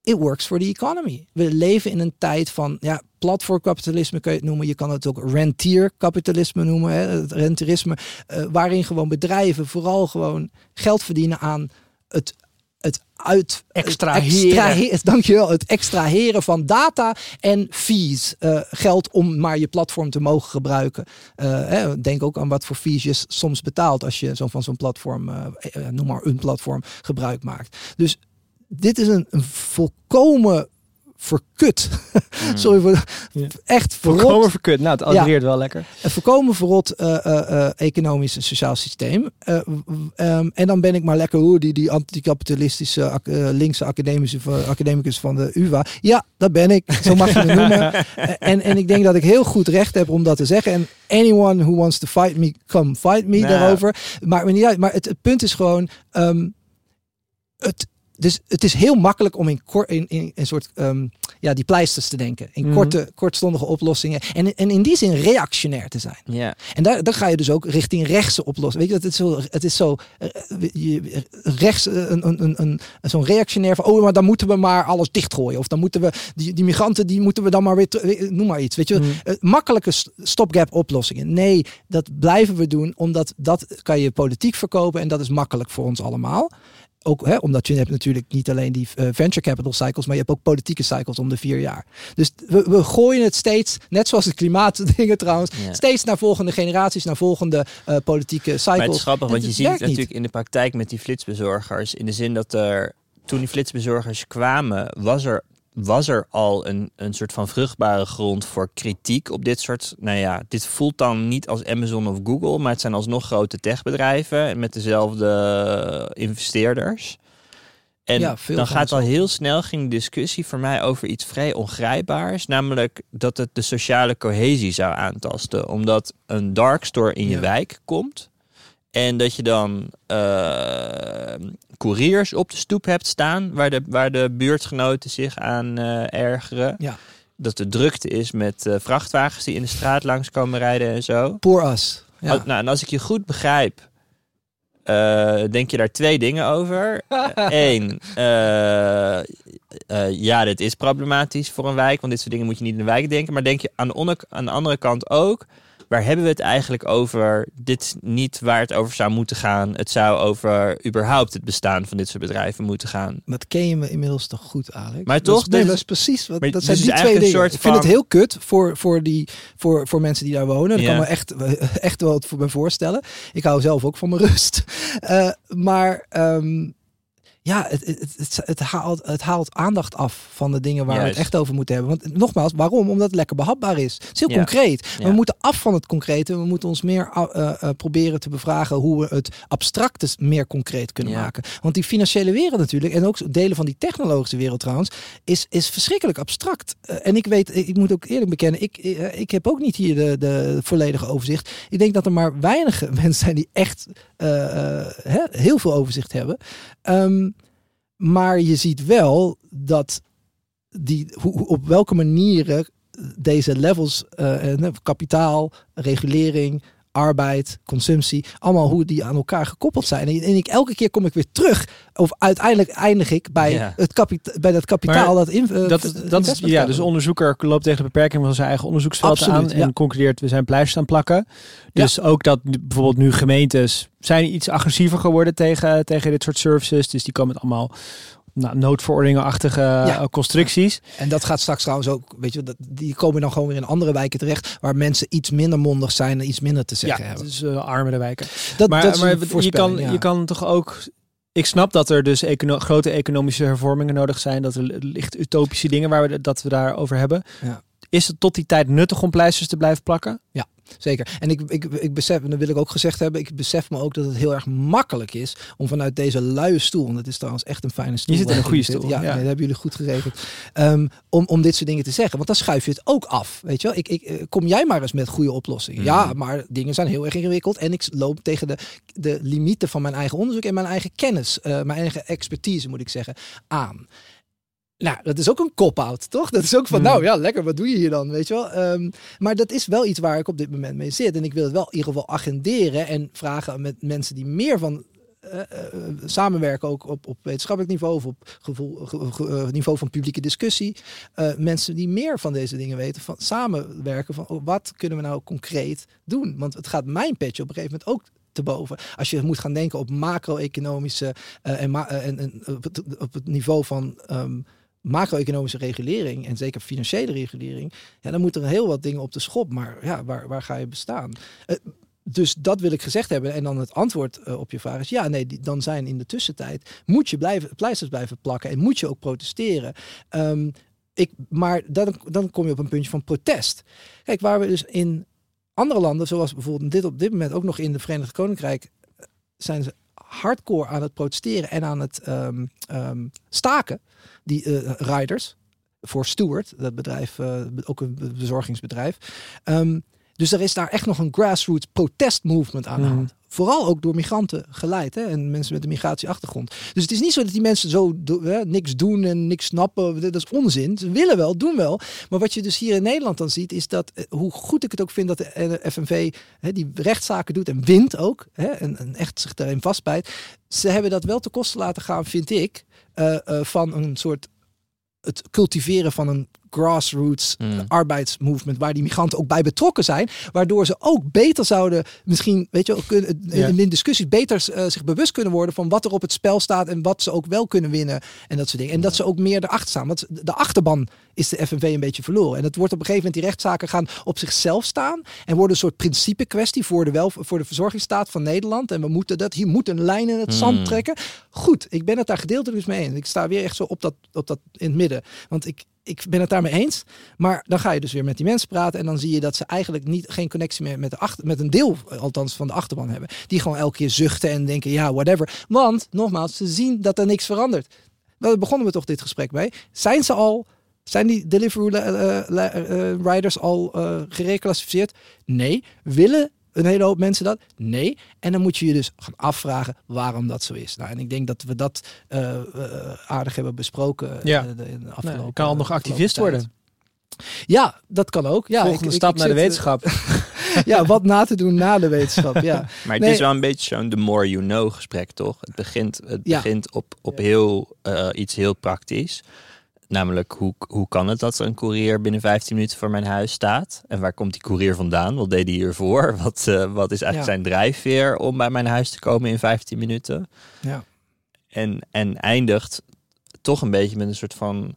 It works for the economy. We leven in een tijd van ja, platformkapitalisme kun je het noemen. Je kan het ook rentierkapitalisme noemen. Hè, het rentierisme. eh, waarin gewoon bedrijven vooral gewoon geld verdienen aan het uit... Extraheren. extrahe- dankjewel. Het extraheren van data en fees. eh, geld om maar je platform te mogen gebruiken. Eh, hè, denk ook aan wat voor fees je soms betaalt als je zo van zo'n platform, eh, noem maar een platform, gebruik maakt. Dus dit is een, een volkomen verkut. Sorry voor Ja. echt verrot, Volkomen verkut. Nou, het allitereert wel lekker. een volkomen verrot eh, economisch en sociaal systeem. Eh, ehm, en dan ben ik maar lekker hoe die, die anticapitalistische linkse academische academicus van de UvA. Ja, dat ben ik. Zo mag je me noemen. En, en ik denk dat ik heel goed recht heb om dat te zeggen. En anyone who wants to fight me, come fight me Nou. daarover. Maakt me niet uit. Maar het, het punt is gewoon. ehm, het, dus het is heel makkelijk om in, in, in een soort um, ja, die pleisters te denken. In Mhm. korte, kortstondige oplossingen. En, en in die zin reactionair te zijn. Ja. En daar, dan ga je dus ook richting rechtse oplossingen. Weet je, dat het, zo, het is zo eh, je, rechts, eh, een, een, een, een, zo'n reactionair van, oh, maar dan moeten we maar alles dichtgooien. Of dan moeten we, die, die migranten, die moeten we dan maar weer, eh, noem maar iets. Weet je, Mhm. Makkelijke st- stopgap oplossingen. Nee, dat blijven we doen, omdat dat kan je politiek verkopen en dat is makkelijk voor ons allemaal. Ook hè, omdat je hebt natuurlijk niet alleen die eh, venture capital cycles, maar je hebt ook politieke cycles om de vier jaar. Dus we, we gooien het steeds, net zoals de klimaatdingen trouwens, Ja. steeds naar volgende generaties, naar volgende eh, politieke cycles. Maar het is grappig, En want je ziet het niet. natuurlijk in de praktijk met die flitsbezorgers. In de zin dat er, toen die flitsbezorgers kwamen, was er, was er al een, een soort van vruchtbare grond voor kritiek op dit soort. Nou ja, dit voelt dan niet als Amazon of Google, maar het zijn alsnog grote techbedrijven met dezelfde investeerders. En Ja, veel dan gaat al heel snel ging de discussie voor mij over iets vrij ongrijpbaars. Namelijk dat het de sociale cohesie zou aantasten. Omdat een dark store in je Ja. wijk komt. En dat je dan eh couriers op de stoep hebt staan. Waar de, waar de buurtgenoten zich aan eh, ergeren. Ja. Dat er drukte is met eh, vrachtwagens die in de straat langs komen rijden en zo. Poor us. Ja. Nou, en als ik je goed begrijp, eh, denk je daar twee dingen over. Eén, ja, dit is problematisch voor een wijk, want dit soort dingen moet je niet in de wijk denken. Maar denk je aan de, aan de andere kant ook, waar hebben we het eigenlijk over? Dit niet waar het over zou moeten gaan. Het zou over überhaupt het bestaan van dit soort bedrijven moeten gaan. Dat ken je me inmiddels toch goed, Alex. Maar Dat toch, is, nee, dat is precies wat. maar Dat zijn die twee dingen. soort ik vind van- het heel kut voor, voor, die, voor, voor mensen die daar wonen. Daar Ja. kan me echt, echt wel wat voor me voorstellen. Ik hou zelf ook van mijn rust. Eh, maar ehm, ja, het, het, het, het, haalt, het haalt aandacht af van de dingen waar we het echt over moeten hebben. Want nogmaals, waarom? Omdat het lekker behapbaar is. Het is heel Ja. concreet. Ja. we moeten af van het concrete. We moeten ons meer uh, uh, proberen te bevragen hoe we het abstracte meer concreet kunnen Ja. maken. Want die financiële wereld natuurlijk, en ook delen van die technologische wereld trouwens, is, is verschrikkelijk abstract. Uh, en ik weet, ik moet ook eerlijk bekennen, ik, uh, ik heb ook niet hier de, de volledige overzicht. Ik denk dat er maar weinig mensen zijn die echt hè, heel veel overzicht hebben. Um, maar je ziet wel dat die, hoe, op welke manieren deze levels, uh, kapitaal, regulering, arbeid, consumptie, allemaal hoe die aan elkaar gekoppeld zijn. En, en ik, elke keer kom ik weer terug, of uiteindelijk eindig ik bij, Ja. het kapita bij dat kapitaal. Maar dat, in, uh, dat, dat is, ja, dus de onderzoeker loopt tegen de beperking van zijn eigen onderzoeksveld Absoluut, aan ja. en concludeert we zijn pleisters aan plakken. Dus ook dat bijvoorbeeld nu gemeentes zijn iets agressiever geworden tegen, tegen dit soort services. Dus die komen met allemaal nou, noodverordeningen-achtige ja. constructies. En dat gaat straks trouwens ook, weet je, dat, die komen dan gewoon weer in andere wijken terecht, waar mensen iets minder mondig zijn en iets minder te zeggen ja, hebben. Dus uh, armere wijken. Dat, maar dat maar je, kan, ja. je kan toch ook. Ik snap dat er dus econo grote economische hervormingen nodig zijn. Dat er licht utopische dingen waar we dat we daarover hebben. Ja. Is het tot die tijd nuttig om pleisters te blijven plakken? Ja, zeker. En ik, ik, ik besef, en dat wil ik ook gezegd hebben, ik besef me ook dat het heel erg makkelijk is om vanuit deze luie stoel, want het is trouwens echt een fijne stoel. Je zit in een goede zit. stoel. Ja, ja. Nee, dat hebben jullie goed geregeld. Um, om, om dit soort dingen te zeggen, want dan schuif je het ook af. Weet je wel, ik, ik, kom jij maar eens met goede oplossingen. Mm. Ja, maar dingen zijn heel erg ingewikkeld en ik loop tegen de, de limieten van mijn eigen onderzoek en mijn eigen kennis, uh, mijn eigen expertise moet ik zeggen, aan. Nou, dat is ook een cop-out, toch? Dat is ook van, mm. nou ja, lekker, wat doe je hier dan, weet je wel? Um, maar dat is wel iets waar ik op dit moment mee zit. En ik wil het wel in ieder geval agenderen en vragen met mensen die meer van uh, uh, samenwerken, ook op, op wetenschappelijk niveau of op gevoel, ge, ge, niveau van publieke discussie. Uh, mensen die meer van deze dingen weten, van samenwerken van oh, wat kunnen we nou concreet doen? Want het gaat mijn petje op een gegeven moment ook te boven. Als je moet gaan denken op macro-economische en, ma en, en op, het, op het niveau van um, macro-economische regulering en zeker financiële regulering, ja, dan moeten er heel wat dingen op de schop. Maar ja, waar, waar ga je bestaan? Uh, dus dat wil ik gezegd hebben. En dan het antwoord uh, op je vraag is ja, nee, dan zijn in de tussentijd moet je blijven, pleisters blijven plakken en moet je ook protesteren. Um, ik, maar dan, dan kom je op een puntje van protest. Kijk, waar we dus in andere landen, zoals bijvoorbeeld dit op dit moment ook nog in de Verenigd Koninkrijk, zijn ze hardcore aan het protesteren en aan het um, um, staken, die uh, riders, voor Stewart, dat bedrijf, uh, ook een bezorgingsbedrijf. Um, dus er is daar echt nog een grassroots protest movement aan de hand. Vooral ook door migranten geleid. Hè? En mensen met een migratieachtergrond. Dus het is niet zo dat die mensen zo hè, niks doen en niks snappen. Dat is onzin. Ze willen wel, doen wel. Maar wat je dus hier in Nederland dan ziet, is dat, eh, hoe goed ik het ook vind dat de FNV hè, die rechtszaken doet en wint ook. Hè, en, en echt zich daarin vastbijt. Ze hebben dat wel te kosten laten gaan, vind ik, eh, eh, van een soort het cultiveren van een grassroots Hmm. arbeidsmovement waar die migranten ook bij betrokken zijn, waardoor ze ook beter zouden misschien, weet je, kunnen, Ja. in, discussies beter eh, zich bewust kunnen worden van wat er op het spel staat en wat ze ook wel kunnen winnen en dat soort dingen. En dat ze ook meer erachter staan, want de achterban is de FNV een beetje verloren. En het wordt op een gegeven moment die rechtszaken gaan op zichzelf staan en worden een soort principe kwestie voor de wel voor de verzorgingsstaat van Nederland en we moeten dat hier moet een lijn in het zand Hmm. trekken. Goed, ik ben het daar gedeeltelijk dus mee eens. Ik sta weer echt zo op dat op dat in het midden, want ik ik ben het daarmee eens. Maar dan ga je dus weer met die mensen praten. En dan zie je dat ze eigenlijk niet, geen connectie meer met, de achter, met een deel, althans van de achterban hebben. Die gewoon elke keer zuchten en denken, ja, whatever. Want, nogmaals, ze zien dat er niks verandert. Daar begonnen we toch dit gesprek mee. Zijn ze al, zijn die delivery eh, eh, eh, riders al eh, gereclassificeerd? Nee. Willen een hele hoop mensen dat? Nee. En dan moet je je dus gaan afvragen waarom dat zo is. Nou, en ik denk dat we dat eh, eh, aardig hebben besproken. Ja. eh, de- in de afgelopen, kan al nog activist tijd. worden. Ja, dat kan ook. Ja, Volgende ik- stap ik naar de wetenschap. ja, wat na te doen na de wetenschap. Ja. Maar het Nee. is wel een beetje zo'n the more you know gesprek, toch? Het begint, het Ja. begint op, op heel, iets heel praktisch. Namelijk, hoe, hoe kan het dat er een courier binnen 15 minuten voor mijn huis staat? En waar komt die courier vandaan? Wat deed hij hiervoor? Wat, eh, wat is eigenlijk Ja. zijn drijfveer om bij mijn huis te komen in 15 minuten? Ja. En, en eindigt toch een beetje met een soort van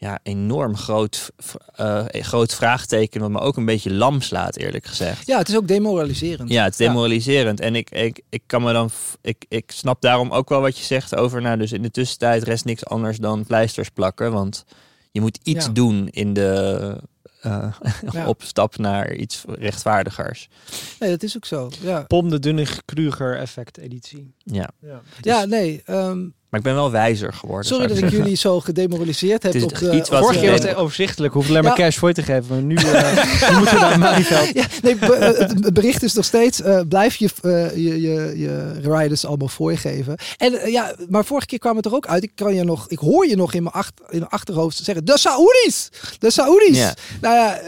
ja, enorm groot, eh, groot vraagteken, wat me ook een beetje lam slaat, eerlijk gezegd. ja, het is ook demoraliserend. Ja, het is demoraliserend. En ik, ik, ik kan me dan. Ik, ik snap daarom ook wel wat je zegt over. Nou, dus in de tussentijd rest niks anders dan pleisters plakken. Want je moet iets Ja. doen in de. eh, Ja. opstap naar iets rechtvaardigers. Nee, dat is ook zo. Ja, Pom de Dunning Kruger effect editie. Ja. Ja. ja nee. ehm, Maar ik ben wel wijzer geworden. sorry dat ik jullie zo gedemoraliseerd heb. Op de, iets wat op Vorige keer was het overzichtelijk. Hoefde alleen maar Ja. cash voor je te geven. Maar nu, eh, nu moeten we naar Malieveld. Ja, nee, be- eh, het bericht is nog steeds, eh, blijf je, eh, je, je, je riders allemaal voor je geven. En ja, maar vorige keer kwam het er ook uit. Ik, kan je nog, ik hoor je nog in mijn, acht, in mijn achterhoofd zeggen, de Saoedi's! De Saoedi's! Ja. Nou ja,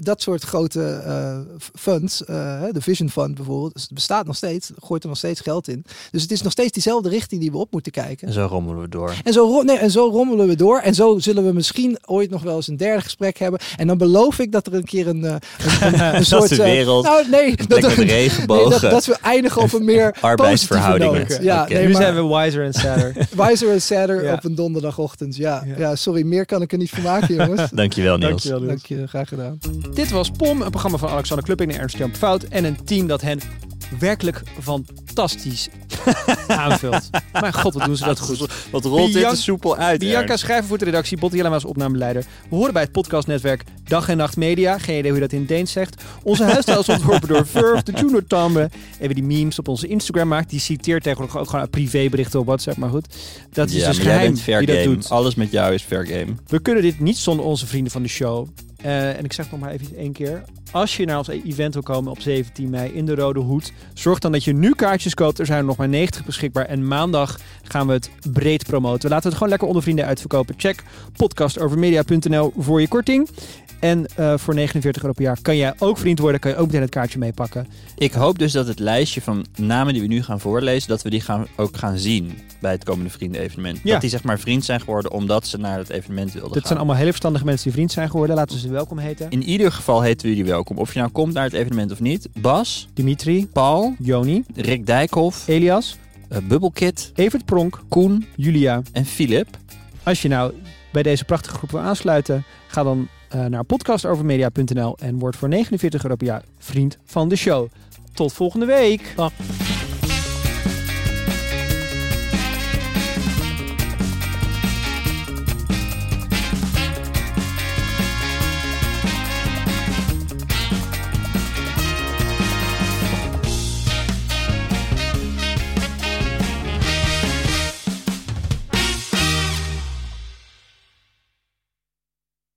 dat soort grote eh, funds, eh, de Vision Fund bijvoorbeeld, het bestaat nog steeds, gooit er nog steeds geld in. Dus het is nog steeds diezelfde richting die we op moeten kijken. En zo rommelen we door. En zo, nee, en zo rommelen we door. En zo zullen we misschien ooit nog wel eens een derde gesprek hebben. En dan beloof ik dat er een keer een, eh, een, een, een soort... de eh, wereld. nou, nee, dat, nee, dat, dat we eindigen op een meer Arbeidsverhoudingen. noot. Ja, nee, nu maar zijn we wiser en sadder. wiser en sadder Ja. op een donderdagochtend. Ja, Ja. ja. sorry, meer kan ik er niet van maken, jongens. Dankjewel, Niels. Dankjewel, Niels. Dank je, graag gedaan. Dit was POM, een programma van Alexander Klupping en Ernst-Jan Fout. En een team dat hen werkelijk fantastisch aanvult. Mijn god, wat doen ze dat goed. Wat rolt dit er soepel uit, Bianca schrijver voor de redactie, Botte Jellema als opnameleider. We horen bij het podcastnetwerk Dag en Nacht Media. Geen idee hoe je dat in Deens zegt. Onze huisstijl is ontworpen door Verve, de Juno Tambe. En wie die memes op onze Instagram maakt, die citeert tegenwoordig ook gewoon privéberichten op WhatsApp. Maar goed, dat is ja, dus geheim wie dat game. doet. Alles met jou is fair game. We kunnen dit niet zonder onze vrienden van de show. Eh, en ik zeg nog maar even één keer. Als je naar ons event wil komen op 17 mei in de Rode Hoed, zorg dan dat je nu kaartjes koopt. Er zijn er nog maar 90 beschikbaar. En maandag gaan we het breed promoten. We laten het gewoon lekker onder vrienden uitverkopen. Check podcastovermedia.nl voor je korting. En eh, voor 49 euro per jaar kan jij ook vriend worden. Kan je ook meteen het kaartje meepakken. Ik hoop dus dat het lijstje van namen die we nu gaan voorlezen, dat we die gaan, ook gaan zien bij het komende vrienden-evenement. Ja. Dat die zeg maar vriend zijn geworden omdat ze naar het evenement wilden Dit gaan. zijn allemaal hele verstandige mensen die vriend zijn geworden. Laten we ze welkom heten. In ieder geval heten we jullie welkom. Of je nou komt naar het evenement of niet. Bas, Dimitri, Paul, Joni, Rick Dijkhoff, Elias, eh, Bubbelkit, Evert Pronk, Koen Julia. en Filip. Als je nou bij deze prachtige groep wil aansluiten, ga dan naar podcastovermedia.nl en word voor 49 euro per jaar vriend van de show. Tot volgende week.